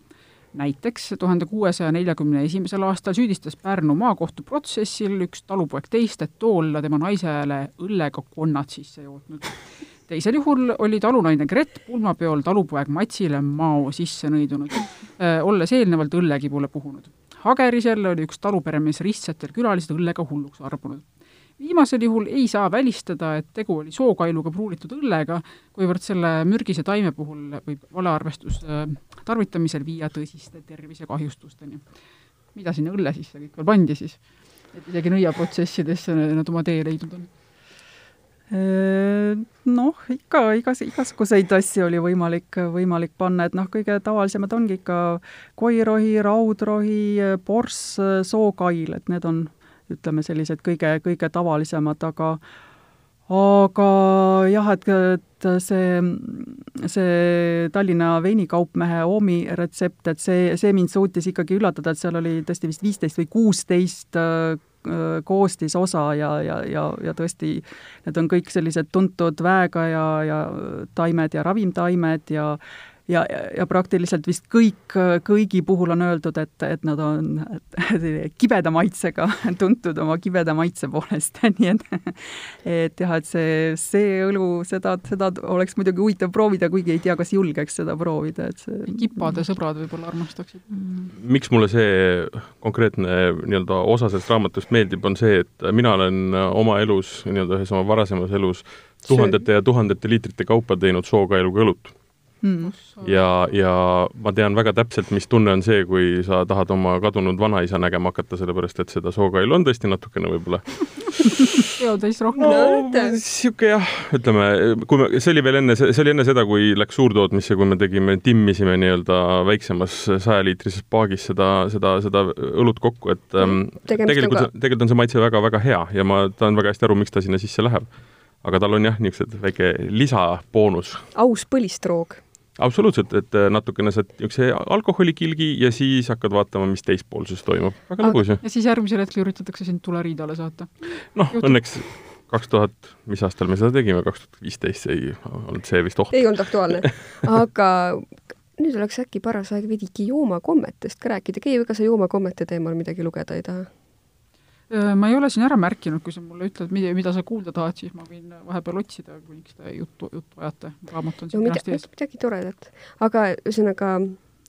näiteks tuhande kuuesaja neljakümne esimesel aastal süüdistas Pärnu maakohtu protsessil üks talupoeg teist, et too olla tema naisele õllega konnad sisse jootnud. teisel juhul oli talunaine Gret pulmapeol talupoeg Matsile mao sisse nõidunud, olles eelnevalt õllekibule puhunud. Hagerisel oli üks taluperemees ristsetel külalised õllega hulluks arbunud viimasel juhul ei saa välistada, et tegu oli sookailuga pruulitud õllega, kuivõrd selle mürgise taime puhul võib valearvestus äh, tarvitamisel viia tõsiste tervisekahjustusteni. mida sinna õlle sisse kõik veel pandi siis? et isegi nõiaprotsessidesse nad oma tee leidnud on? Noh, ikka igas, igasuguseid asju oli võimalik, võimalik panna, et noh, kõige tavalisemad ongi ikka koirohi, raudrohi, porss, sookail, et need on ütleme, sellised kõige, kõige tavalisemad, aga aga jah, et, et see, see Tallinna veinikaupmehe Oomi retsept, et see, see mind suutis ikkagi üllatada, et seal oli tõesti vist viisteist või kuusteist koostisosa ja, ja, ja, ja tõesti, need on kõik sellised tuntud väega ja, ja taimed ja ravimtaimed ja ja, ja, ja praktiliselt vist kõik, kõigi puhul on öeldud, et, et nad on kibeda maitsega tuntud oma kibeda maitse poolest nii et et jah, et see, see õlu, seda, seda oleks muidugi huvitav proovida, kuigi ei tea, kas julgeks seda proovida, et see kipade sõbrad võib-olla armastaksid. Mm.. miks mulle see konkreetne nii-öelda osa sellest raamatust meeldib, on see, et mina olen oma elus, nii-öelda ühes oma varasemas elus tuhandete ja tuhandete liitrite kaupa teinud sookaeluga õlut mm.. ja, ja ma tean väga täpselt, mis tunne on see, kui sa tahad oma kadunud vanaisa nägema hakata, sellepärast et seda sookailu on tõesti natukene võib-olla. Eotäis rohkem no,. niisugune jah, ütleme, kui me, see oli veel enne, see oli enne seda, kui läks suurtootmisse, kui me tegime, timmisime nii-öelda väiksemas sajaliitrises paagis seda, seda, seda õlut kokku, et ähm, tegelikult, tegelikult on see maitse väga-väga hea ja ma saan väga hästi aru, miks ta sinna sisse läheb. Aga tal on jah, niisugused väike lisaboonus. aus põlistroog absoluutselt, et äh, natukene saad niisuguse alkoholikilgi ja siis hakkad vaatama, mis teispoolses toimub. väga lõbus ju. ja siis järgmisel hetkel üritatakse sind tuleriidale saata. noh, õnneks kaks tuhat, mis aastal me seda tegime, kaks tuhat viisteist ei olnud see vist oht. ei olnud aktuaalne. aga nüüd oleks äkki paras aeg veidike joomakommetest ka rääkida. Keiu, ega sa joomakommete teemal midagi lugeda ei taha? Äh, ma ei ole siin ära märkinud, kui sa mulle ütled, mida, mida sa kuulda tahad, siis ma võin vahepeal otsida, kuniks te juttu, juttu ajate. raamat on siin no, kenasti ees. midagi toredat. aga ühesõnaga,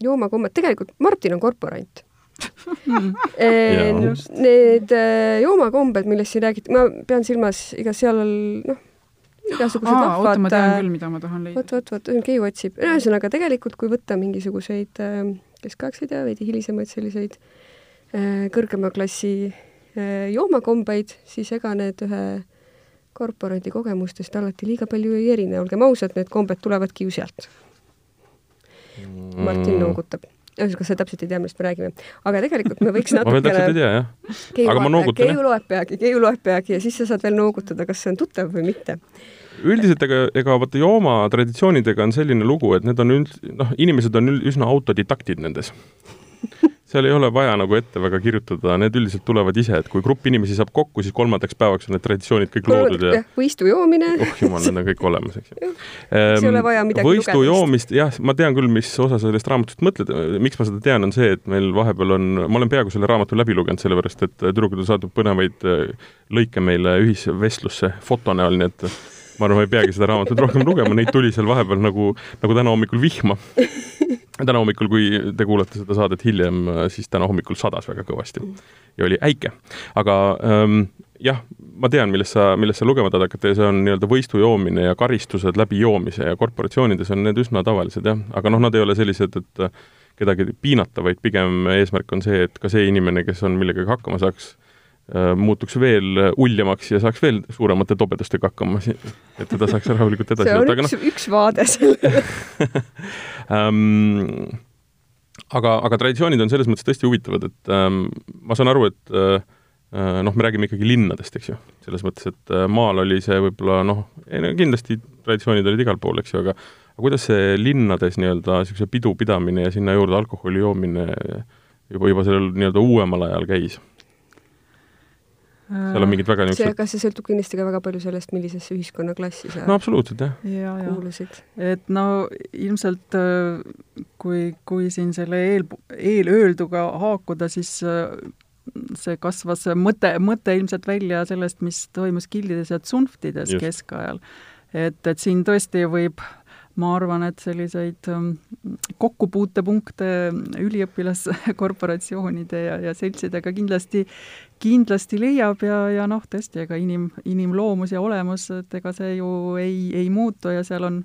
joomakommed, tegelikult Martin on korporant Need äh, joomakombed, millest siin räägiti, ma pean silmas, ega seal noh, igasugused vahvad oota, ma tean küll, mida ma tahan leida. vot, vot, vot, Keiu otsib. ühesõnaga, tegelikult kui võtta mingisuguseid äh, keskaegseid ja veidi hilisemaid selliseid kõrgema klassi Äh, joomakombeid, siis ega need ühe korporandi kogemustest alati liiga palju ei erine, olgem ausad, need kombed tulevadki ju sealt mm.. Martin noogutab ühesõnaga, sa täpselt ei tea, millest me räägime. aga tegelikult me võiks natukene ma täpselt ei tea, jah. aga ma noogutan, jah. Keiu loeb peagi, Keiu loeb peagi ja siis sa saad veel noogutada, kas see on tuttav või mitte. üldiselt ega, ega vaata jooma traditsioonidega on selline lugu, et need on üld-, noh, inimesed on üsna autodidaktid nendes seal ei ole vaja nagu ette väga kirjutada, need üldiselt tulevad ise, et kui grupp inimesi saab kokku, siis kolmandaks päevaks on need traditsioonid kõik loodud ja võistu joomine. oh jumal, need on kõik olemas, eks ju. ei ole vaja midagi võistu lugeda. joomist, jah, ma tean küll, mis osa sellest raamatust mõtled, miks ma seda tean, on see, et meil vahepeal on, ma olen peaaegu selle raamatu läbi lugenud, sellepärast et tüdrukud on saatnud põnevaid äh, lõike meile ühisvestlusse foto näol, nii et ma arvan, ma ei peagi seda raamatut rohkem lugema, neid tuli seal vahepeal nagu, nagu täna hommikul vihma. Täna hommikul, kui te kuulate seda saadet hiljem, siis täna hommikul sadas väga kõvasti. Ja oli äike. aga ähm, jah, ma tean, millest sa, millest sa lugema tahad hakata ja see on nii-öelda võistu joomine ja karistused läbi joomise ja korporatsioonides on need üsna tavalised jah, aga noh, nad ei ole sellised, et kedagi piinata, vaid pigem eesmärk on see, et ka see inimene, kes on millegagi hakkama saaks, Äh, muutuks veel uljemaks ja saaks veel suuremate tobedustega hakkama, et teda saaks rahulikult edasi võtta, aga noh. üks vaade sellele um, aga, aga traditsioonid on selles mõttes tõesti huvitavad, et um, ma saan aru, et uh, noh, me räägime ikkagi linnadest, eks ju, selles mõttes, et uh, maal oli see võib-olla noh, kindlasti traditsioonid olid igal pool, eks ju, aga aga kuidas see linnades nii-öelda niisuguse pidu pidamine ja sinna juurde alkoholi joomine juba, juba sellel nii-öelda uuemal ajal käis? Seal on mingid väga niisugused see, aga see sõltub kindlasti ka väga palju sellest, millisesse ühiskonnaklassi sa no absoluutselt, jah ja, kuulusid. et no ilmselt äh, kui, kui siin selle eel, eelöelduga haakuda, siis äh, see kasvas mõte, mõte ilmselt välja sellest, mis toimus gildides ja tsunftides keskajal. et, et siin tõesti võib ma arvan, et selliseid ähm, kokkupuutepunkte üliõpilaskorporatsioonide ja, ja seltsidega kindlasti, kindlasti leiab ja, ja noh, tõesti, ega inim, inimloomus ja olemus, et ega see ju ei, ei muutu ja seal on,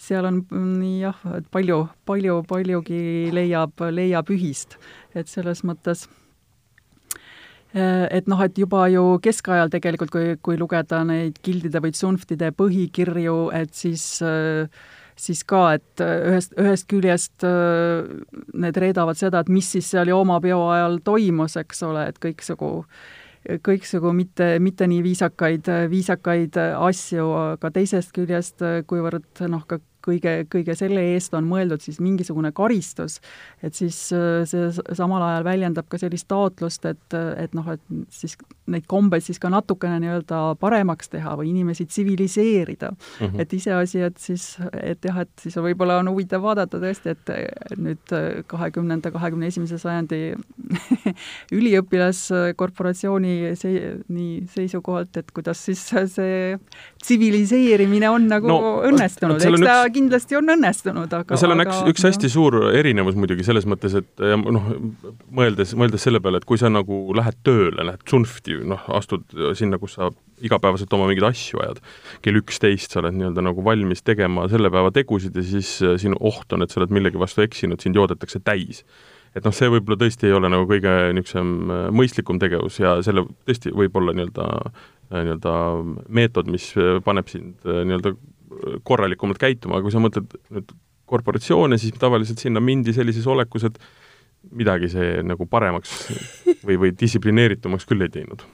seal on nii jah, et palju, palju, paljugi leiab, leiab ühist. et selles mõttes et noh, et juba ju keskajal tegelikult, kui, kui lugeda neid gildide või tsunftide põhikirju, et siis äh, siis ka, et äh, ühest, ühest küljest äh, need reedavad seda, et mis siis seal joomapeo ajal toimus, eks ole, et kõiksugu kõiksugu mitte, mitte nii viisakaid, viisakaid asju, aga teisest küljest, kuivõrd noh, ka kõige, kõige selle eest on mõeldud siis mingisugune karistus, et siis äh, see samal ajal väljendab ka sellist taotlust, et, et noh, et siis neid kombeid siis ka natukene nii-öelda paremaks teha või inimesi tsiviliseerida mm. -hmm. et iseasi, et siis, et jah, et siis võib-olla on huvitav vaadata tõesti, et nüüd kahekümnenda, kahekümne esimese sajandi üliõpilaskorporatsiooni see, nii seisukohalt, et kuidas siis see tsiviliseerimine on nagu no, õnnestunud, eks ta. Kindlasti on õnnestunud, aga no seal on aga, üks, üks hästi suur erinevus muidugi selles mõttes, et noh, mõeldes, mõeldes selle peale, et kui sa nagu lähed tööle, lähed tsunfti, noh, astud sinna, kus sa igapäevaselt oma mingeid asju ajad, kell üksteist sa oled nii-öelda nagu valmis tegema selle päeva tegusid ja siis äh, sinu oht on, et sa oled millegi vastu eksinud, sind joodetakse täis. et noh, see võib-olla tõesti ei ole nagu kõige niisugusem äh, mõistlikum tegevus ja selle tõesti võib olla nii-öelda äh, nii-öelda meetod, mis paneb sind nii-öelda korralikumalt käituma, aga kui sa mõtled nüüd korporatsioone, siis tavaliselt sinna mindi sellises olekus, et midagi see nagu paremaks või, või distsiplineeritumaks küll ei teinud.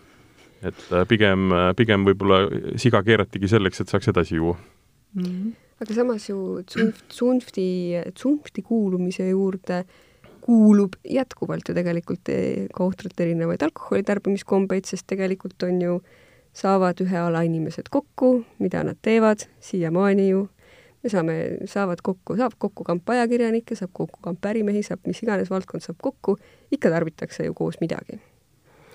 et pigem, pigem võib-olla siga keeratigi selleks, et saaks edasi juua mm. -hmm. aga samas ju tsunfti, tsunfti kuulumise juurde äh, kuulub jätkuvalt ju tegelikult ka ohtralt erinevaid alkoholi tarbimiskombeid, sest tegelikult on ju, saavad ühe ala inimesed kokku, mida nad teevad siiamaani ju, me saame, saavad kokku, saab kokku kamp ajakirjanikke, saab kokku kamp ärimehi, saab mis iganes valdkond saab kokku, ikka tarbitakse ju koos midagi.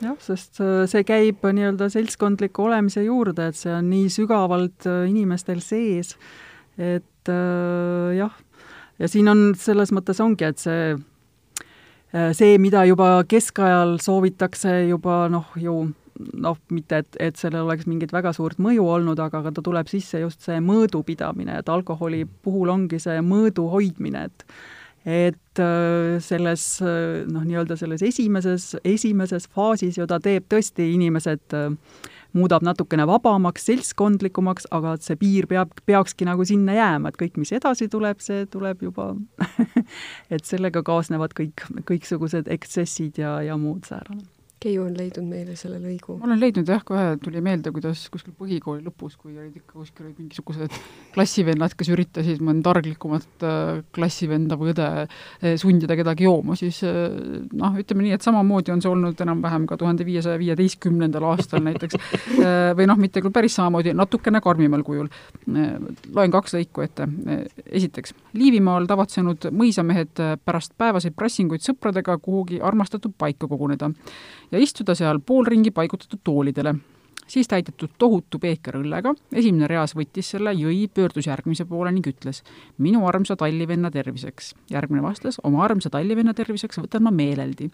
Jah, sest äh, see käib nii-öelda seltskondliku olemise juurde, et see on nii sügavalt äh, inimestel sees, et äh, jah, ja siin on, selles mõttes ongi, et see Äh, see, mida juba keskajal soovitakse juba noh, ju noh, mitte et, et sellel oleks mingit väga suurt mõju olnud, aga, aga ta tuleb sisse just see mõõdu pidamine, et alkoholi puhul ongi see mõõdu hoidmine, et et äh, selles noh, nii-öelda selles esimeses, esimeses faasis ju ta teeb tõesti inimesed äh, muudab natukene vabamaks, seltskondlikumaks, aga et see piir peab, peakski nagu sinna jääma, et kõik, mis edasi tuleb, see tuleb juba et sellega kaasnevad kõik, kõiksugused ekstsessid ja, ja muud säärane Keiu on leidnud meile selle lõigu. ma olen leidnud jah, kohe tuli meelde, kuidas kuskil põhikooli lõpus, kui olid ikka kuskil olid mingisugused klassivennad, kes üritasid mõnda arglikumat äh, klassivenda või õde äh, sundida kedagi jooma, siis äh, noh, ütleme nii, et samamoodi on see olnud enam-vähem ka tuhande viiesaja viieteistkümnendal aastal näiteks või noh, mitte küll päris samamoodi, natukene karmimal kujul. loen kaks lõiku ette. esiteks, Liivimaal tavatsenud mõisamehed pärast päevaseid prassinguid sõpradega kuhugi armastatud paika koguneda ja istuda seal poolringi paigutatud toolidele. siis täidetud tohutu peeker õllega, esimene reas võttis selle, jõi, pöördus järgmise poole ning ütles minu armsa tallivenna terviseks. järgmine vastas oma armsa tallivenna terviseks võtan ma meeleldi.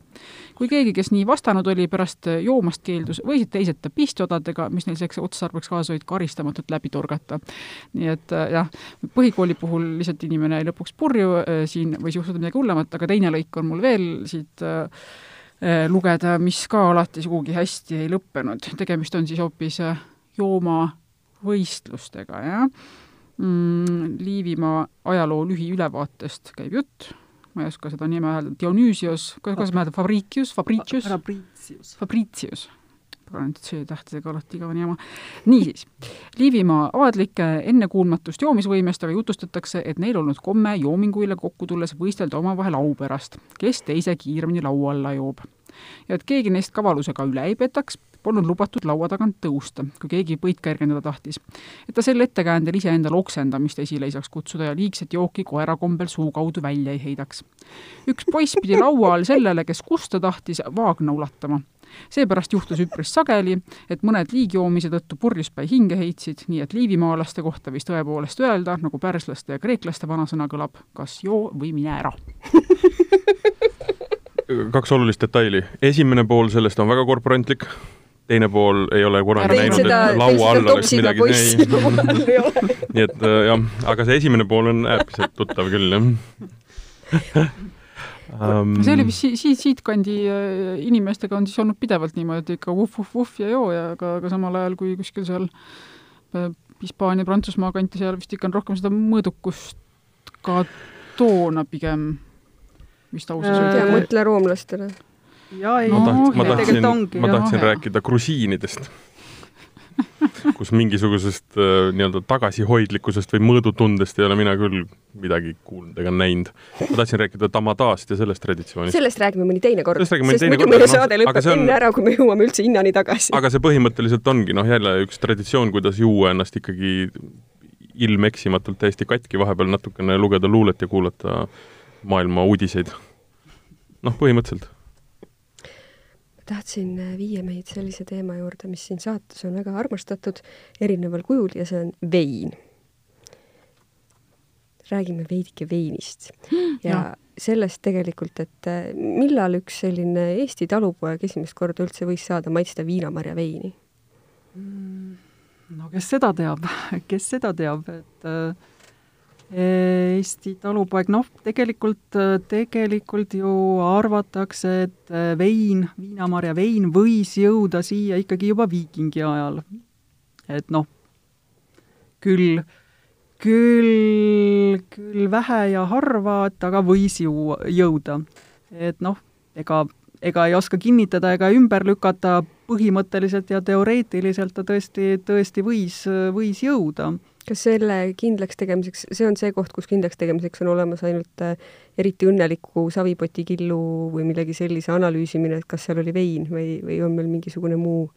kui keegi, kes nii vastanud oli, pärast joomast keeldus, võisid teised ta pistodadega, mis neil selleks otstarbeks kaasas olid, karistamatult läbi torgata. nii et äh, jah, põhikooli puhul lihtsalt inimene jäi lõpuks purju, äh, siin võis juhtuda midagi hullemat, aga teine lõik on mul veel siit äh, lugeda, mis ka alati sugugi hästi ei lõppenud. tegemist on siis hoopis eh, joomavõistlustega, jah mm,. Liivimaa ajaloo lühiülevaatest käib jutt, ma ei oska seda nime hääldada, Dionüüsios, kuidas ma hääldada, Fabricius, Fabricius? Fabricius. Fabricius pagan nüüd C-tähtedega alati igavene jama. niisiis, Liivimaa aadlike ennekuulmatust joomisvõimest aga jutustatakse, et neil olnud komme joominguile kokku tulles võistelda omavahel au pärast, kes teise kiiremini laua alla joob. ja et keegi neist kavalusega üle ei petaks, polnud lubatud laua tagant tõusta, kui keegi põid kergendada tahtis. et ta sel ettekäändel iseendale oksendamist esile ei saaks kutsuda ja liigset jooki koera kombel suu kaudu välja ei heidaks. üks poiss pidi laua all sellele, kes kusta tahtis, vaagna ulatama seepärast juhtus üpris sageli, et mõned liigjoomise tõttu purjuspäi hinge heitsid, nii et liivimaalaste kohta võis tõepoolest öelda, nagu pärslaste ja kreeklaste vanasõna kõlab, kas joo või mine ära. Kaks olulist detaili. esimene pool sellest on väga korporantlik, teine pool ei ole kunagi näinud, et laua all oleks midagi. nii et äh, jah, aga see esimene pool on äärmiselt tuttav küll, jah um.... see oli vist si-, si-, siitkandi äh, inimestega on siis olnud pidevalt niimoodi, ikka vuh-vuh-vuh ja joo ja aga, aga samal ajal, kui kuskil seal äh, Hispaania, Prantsusmaa kanti, seal vist ikka on rohkem seda mõõdukust ka toona pigem vist ausalt öelda. mõtle roomlastele. jaa, ei no, ma tahtsin, ma tahtsin, ma tahtsin rääkida grusiinidest kus mingisugusest äh, nii-öelda tagasihoidlikkusest või mõõdutundest ei ole mina küll midagi kuulnud ega näinud. ma tahtsin rääkida Tamadast ja sellest traditsioonist. sellest räägime mõni teine kord. teine kord. meie no, saade lõpeb on... enne ära, kui me jõuame üldse hinnani tagasi. aga see põhimõtteliselt ongi noh, jälle üks traditsioon, kuidas juua ennast ikkagi ilmeksimatult täiesti katki, vahepeal natukene lugeda luulet ja kuulata maailma uudiseid. noh, põhimõtteliselt tahtsin äh, viia meid sellise teema juurde, mis siin saates on väga armastatud erineval kujul ja see on vein. räägime veidike veinist ja, ja sellest tegelikult, et äh, millal üks selline Eesti talupoeg esimest korda üldse võis saada maitsta viinamarja veini? Mm, no kes seda teab, kes seda teab, et äh, Eesti talupoeg, noh, tegelikult, tegelikult ju arvatakse, et vein, viinamarja vein võis jõuda siia ikkagi juba viikingi ajal. et noh, küll, küll, küll vähe ja harva, et aga võis ju jõuda. et noh, ega, ega ei oska kinnitada ega ümber lükata, põhimõtteliselt ja teoreetiliselt ta tõesti, tõesti võis, võis jõuda kas selle kindlaks tegemiseks, see on see koht, kus kindlaks tegemiseks on olemas ainult äh, eriti õnneliku savipotikillu või millegi sellise analüüsimine, et kas seal oli vein või, või on meil mingisugune muu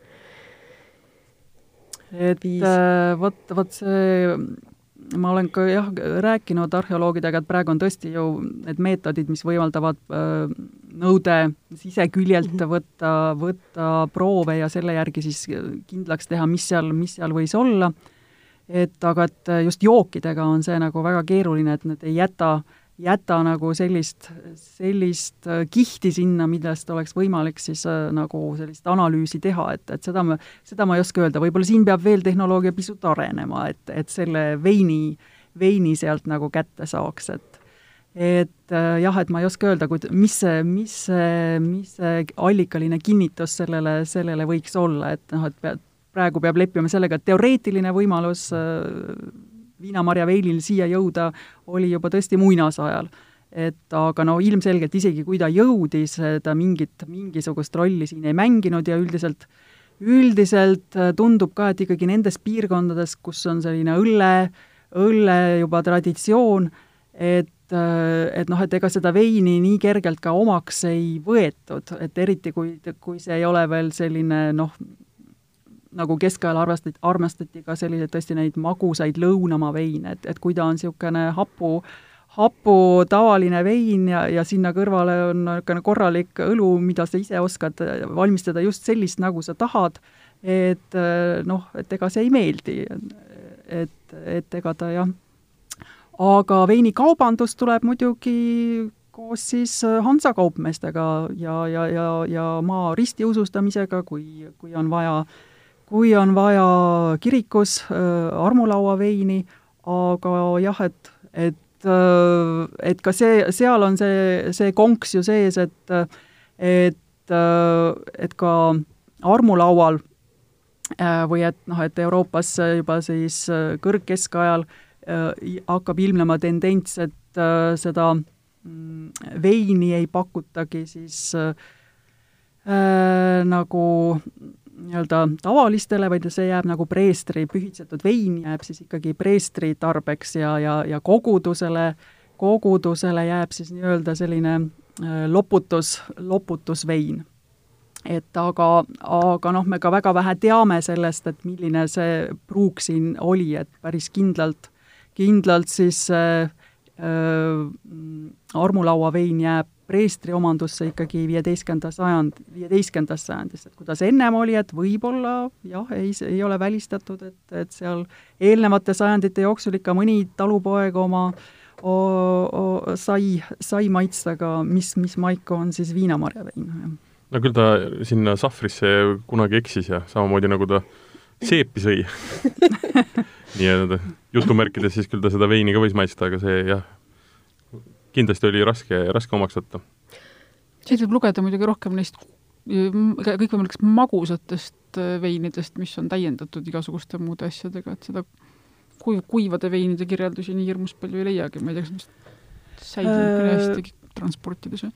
et äh, vot, vot see, ma olen ka jah, rääkinud arheoloogidega, et praegu on tõesti ju need meetodid, mis võimaldavad äh, nõude siseküljelt -hmm. võtta, võtta proove ja selle järgi siis kindlaks teha, mis seal, mis seal võis olla et aga et just jookidega on see nagu väga keeruline, et nad ei jäta, jäta nagu sellist, sellist äh, kihti sinna, millest oleks võimalik siis äh, nagu sellist analüüsi teha, et, et seda ma, seda ma ei oska öelda, võib-olla siin peab veel tehnoloogia pisut arenema, et, et selle veini, veini sealt nagu kätte saaks, et et äh, jah, et ma ei oska öelda, kuid mis see, mis see, mis see allikaline kinnitus sellele, sellele võiks olla, et noh, et pead, praegu peab leppima sellega, et teoreetiline võimalus äh, viinamarja veilil siia jõuda oli juba tõesti muinasajal. et aga no ilmselgelt isegi kui ta jõudis, ta mingit, mingisugust rolli siin ei mänginud ja üldiselt üldiselt äh, tundub ka, et ikkagi nendes piirkondades, kus on selline õlle, õlle juba traditsioon, et äh, et noh, et ega seda veini nii kergelt ka omaks ei võetud, et eriti kui, kui see ei ole veel selline noh, nagu keskajal arvestati, armastati ka selliseid tõesti neid magusaid lõunamaa veine, et, et kui ta on niisugune hapu, hapu tavaline vein ja, ja sinna kõrvale on niisugune korralik õlu, mida sa ise oskad valmistada just sellist, nagu sa tahad, et noh, et ega see ei meeldi. et, et ega ta jah, aga veinikaubandus tuleb muidugi koos siis Hansa kaupmeestega ja, ja, ja, ja maa ristiusustamisega, kui, kui on vaja äh, kui on vaja kirikus äh, armulauaveini, aga jah, et, et äh, et ka see, seal on see, see konks ju sees, et et, äh, et ka armulaual või et noh, et Euroopas juba siis kõrgkeskajal hakkab ilmnema tendents, et seda mm, veini ei pakutagi siis äh, nagu nii-öelda tavalistele, vaid see jääb nagu preestri, pühitsetud vein jääb siis ikkagi preestri tarbeks ja, ja, ja kogudusele, kogudusele jääb siis nii-öelda selline äh, loputus, loputusvein. et aga, aga noh, me ka väga vähe teame sellest, et milline see pruuk siin oli, et päris kindlalt, kindlalt siis äh, äh, armulauavein jääb preestri omandusse ikkagi viieteistkümnenda sajand, viieteistkümnendas sajandis, et kuidas ennem oli, et võib-olla jah, ei, ei ole välistatud, et, et seal eelnevate sajandite jooksul ikka mõni talupoeg oma o, o, sai, sai maitsta ka, mis, mis maiku on siis viinamarjavein. no küll ta sinna sahvrisse kunagi eksis ja samamoodi nagu ta seepi sõi nii-öelda jutumärkides, siis küll ta seda veini ka võis maitsta, aga see jah, kindlasti oli raske, raske omaks võtta. siit võib lugeda muidugi rohkem neist kõikvõimalikest magusatest äh, veinidest, mis on täiendatud igasuguste muude asjadega, et seda kuiv, kuivade veinide kirjeldusi nii hirmus palju ei leiagi, ma ei tea, kas säilinud küll hästi transportides või?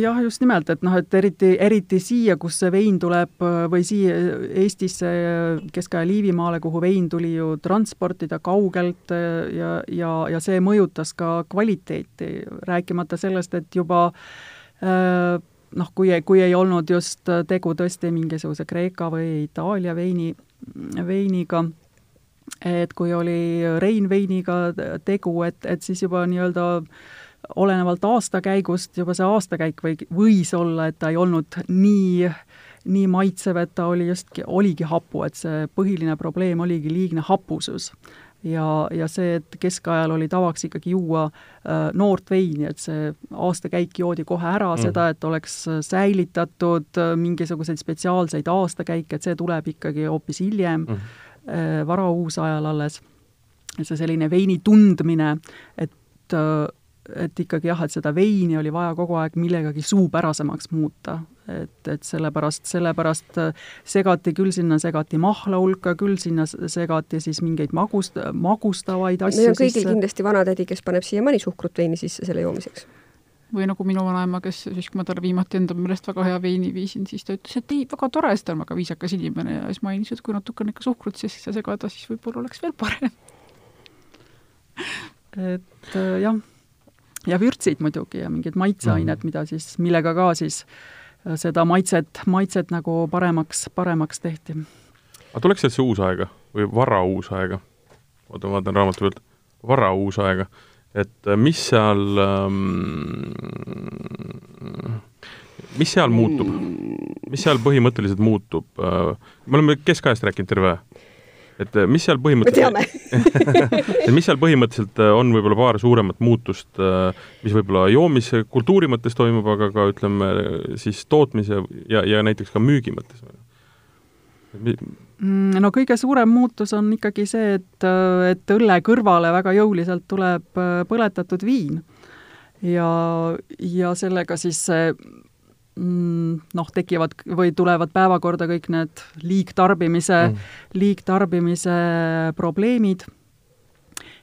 jah, just nimelt, et noh, et eriti, eriti siia, kus see vein tuleb või siia Eestisse, Kesk-Aja Liivimaale, kuhu vein tuli ju transportida kaugelt ja, ja, ja see mõjutas ka kvaliteeti, rääkimata sellest, et juba noh, kui, kui ei olnud just tegu tõesti mingisuguse Kreeka või Itaalia veini, veiniga, et kui oli Rein veiniga tegu, et, et siis juba nii-öelda äh, olenevalt aastakäigust juba see aastakäik või, võis olla, et ta ei olnud nii, nii maitsev, et ta oli just, oligi hapu, et see põhiline probleem oligi liigne hapusus. ja, ja see, et keskajal oli tavaks ikkagi juua äh, noort veini, et see aastakäik joodi kohe ära mm., seda, et oleks säilitatud äh, mingisuguseid spetsiaalseid aastakäike, et see tuleb ikkagi hoopis hiljem mm., äh, varauusajal alles. see selline veini tundmine, et äh, et ikkagi jah, et seda veini oli vaja kogu aeg millegagi suupärasemaks muuta. et, et sellepärast, sellepärast äh, segati küll sinna, segati mahla hulka, küll sinna segati siis mingeid magust-, magustavaid asju Meil on kõigil sisse. kindlasti vanatädi, kes paneb siiamaani suhkrut veini sisse selle joomiseks või nagu minu vanaema, kes siis, kui ma talle viimati enda meelest väga hea veini viisin, siis ta ütles, et ei, väga tore, sest ta on väga viisakas inimene ja siis mainis, et kui natukene ikka suhkrut sisse segada, siis võib-olla oleks veel parem. et äh, jah ja vürtsid muidugi ja mingid maitseained mm., mida siis, millega ka siis äh, seda maitset, maitset nagu paremaks, paremaks tehti. aga tuleks sellesse uusaega või varauusaega? oota, ma vaatan raamatu pealt, varauusaega, et äh, mis seal ähm,, mis seal muutub? mis seal põhimõtteliselt muutub? Äh, me oleme keskajast rääkinud terve et äh, mis seal põhimõtteliselt, et mis seal põhimõtteliselt äh, on võib-olla paar suuremat muutust, äh, mis võib-olla joomiskultuuri mõttes toimub, aga ka ütleme siis tootmise ja, ja näiteks ka müügi mõttes? Mm, no kõige suurem muutus on ikkagi see, et, et õlle kõrvale väga jõuliselt tuleb põletatud viin. ja, ja sellega siis see noh, tekivad või tulevad päevakorda kõik need liigtarbimise mm., liigtarbimise probleemid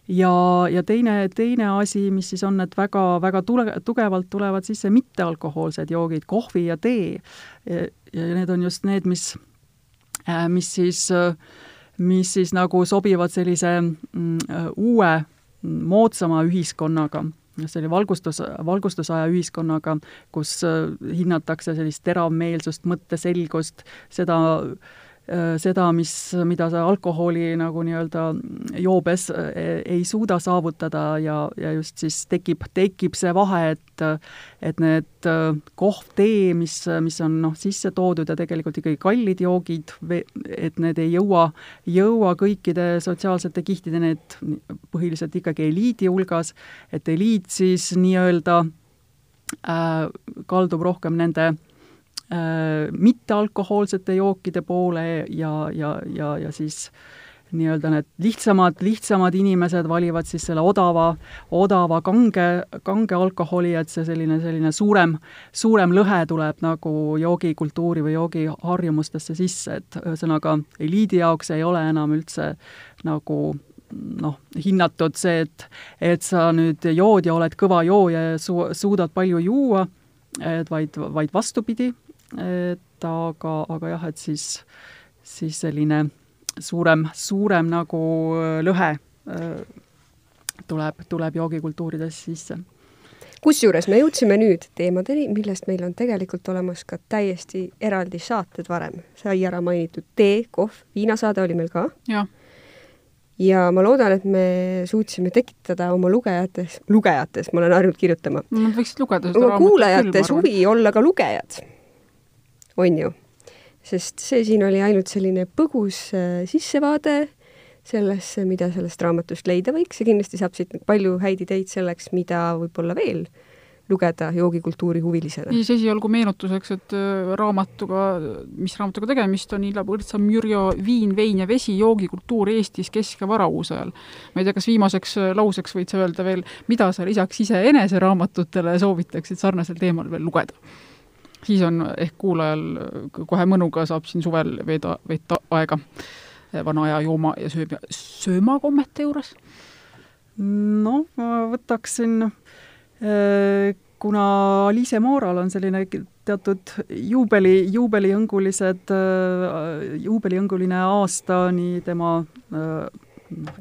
ja, ja teine, teine asi, mis siis on, et väga, väga tule, tugevalt tulevad sisse mittealkohoolsed joogid, kohvi ja tee. ja need on just need, mis, äh, mis siis, mis siis nagu sobivad sellise mm, uue, moodsama ühiskonnaga see oli valgustus, valgustusaja ühiskonnaga, kus äh, hinnatakse sellist teravmeelsust, mõtteselgust, seda seda, mis, mida sa alkoholi nagu nii-öelda joobes äh, ei suuda saavutada ja, ja just siis tekib, tekib see vahe, et et need kohv, tee, mis, mis on noh, sisse toodud ja tegelikult ikkagi kallid joogid, et need ei jõua, jõua kõikide sotsiaalsete kihtideni, et põhiliselt ikkagi eliidi hulgas, et eliit siis nii-öelda äh, kaldub rohkem nende äh, mittealkohoolsete jookide poole ja, ja, ja, ja siis äh, nii-öelda need lihtsamad, lihtsamad inimesed valivad siis selle odava, odava kange, kange alkoholi, et see selline, selline suurem, suurem lõhe tuleb nagu joogikultuuri või joogiharjumustesse sisse, et ühesõnaga eliidi jaoks ei ole enam üldse nagu noh, hinnatud see, et, et sa nüüd jood ja oled kõva jooja ja su-, suudad palju juua, et vaid, vaid vastupidi, et aga, aga jah, et siis, siis selline suurem, suurem nagu äh, lõhe äh, tuleb, tuleb joogikultuurides sisse. kusjuures me jõudsime nüüd teemadeni, millest meil on tegelikult olemas ka täiesti eraldi saated varem. sai ära mainitud tee, kohv, viinasaade oli meil ka. ja ma loodan, et me suutsime tekitada oma lugejates, lugejates, ma olen harjunud kirjutama. Nad võiksid lugeda seda oma kuulajates huvi olla ka lugejad. On ju? sest see siin oli ainult selline põgus äh, sissevaade sellesse, mida sellest raamatust leida võiks ja kindlasti saab siit palju häid ideid selleks, mida võib-olla veel lugeda joogikultuuri huvilisena. siis esialgu meenutuseks, et äh, raamatuga, mis raamatuga tegemist on, Illa Põrtsa Mürjo Viin, vein ja vesi, joogikultuur Eestis kesk- ja varauusajal. ma ei tea, kas viimaseks äh, lauseks võid sa öelda veel, mida sa lisaks iseenese raamatutele soovitaksid sarnasel teemal veel lugeda? Siis on ehk kuulajal kohe mõnuga saab siin suvel veeda, veeta aega vana aja jooma ja sööma, söömakommete juures. noh, ma võtaksin äh, kuna Aliise Mooral on selline teatud juubeli, juubelihõngulised, juubelihõnguline aasta nii tema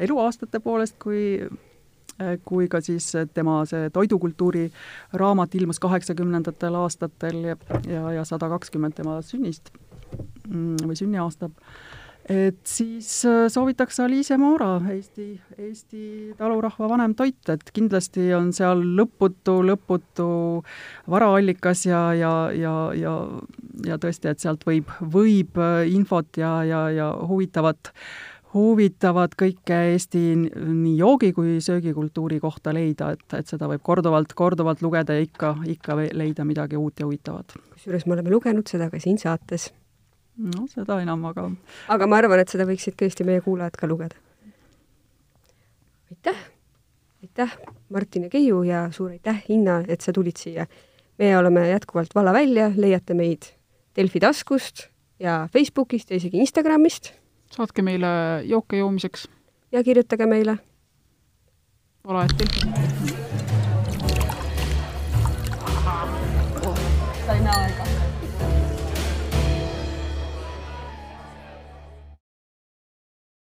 eluaastate poolest kui kui ka siis tema see toidukultuuri raamat ilmus kaheksakümnendatel aastatel ja, ja, ja sada kakskümmend tema sünnist mm, või sünniaasta et siis äh, soovitakse Aliise Moora, Eesti, Eesti talurahva vanem toit, et kindlasti on seal lõputu, lõputu varaallikas ja, ja, ja, ja, ja tõesti, et sealt võib, võib äh, infot ja, ja, ja huvitavat huvitavat kõike Eesti nii joogi kui söögikultuuri kohta leida, et, et seda võib korduvalt, korduvalt lugeda ja ikka, ikka leida midagi uut ja huvitavat. kusjuures me oleme lugenud seda ka siin saates no seda enam, aga aga ma arvan, et seda võiksid tõesti meie kuulajad ka lugeda. aitäh, aitäh, Martin ja Keiu ja suur aitäh, Inna, et sa tulid siia. me oleme jätkuvalt Valla välja, leiate meid Delfi taskust ja Facebookist ja isegi Instagramist. Saatke meile jooke joomiseks. ja kirjutage meile. et Delfi. sain aega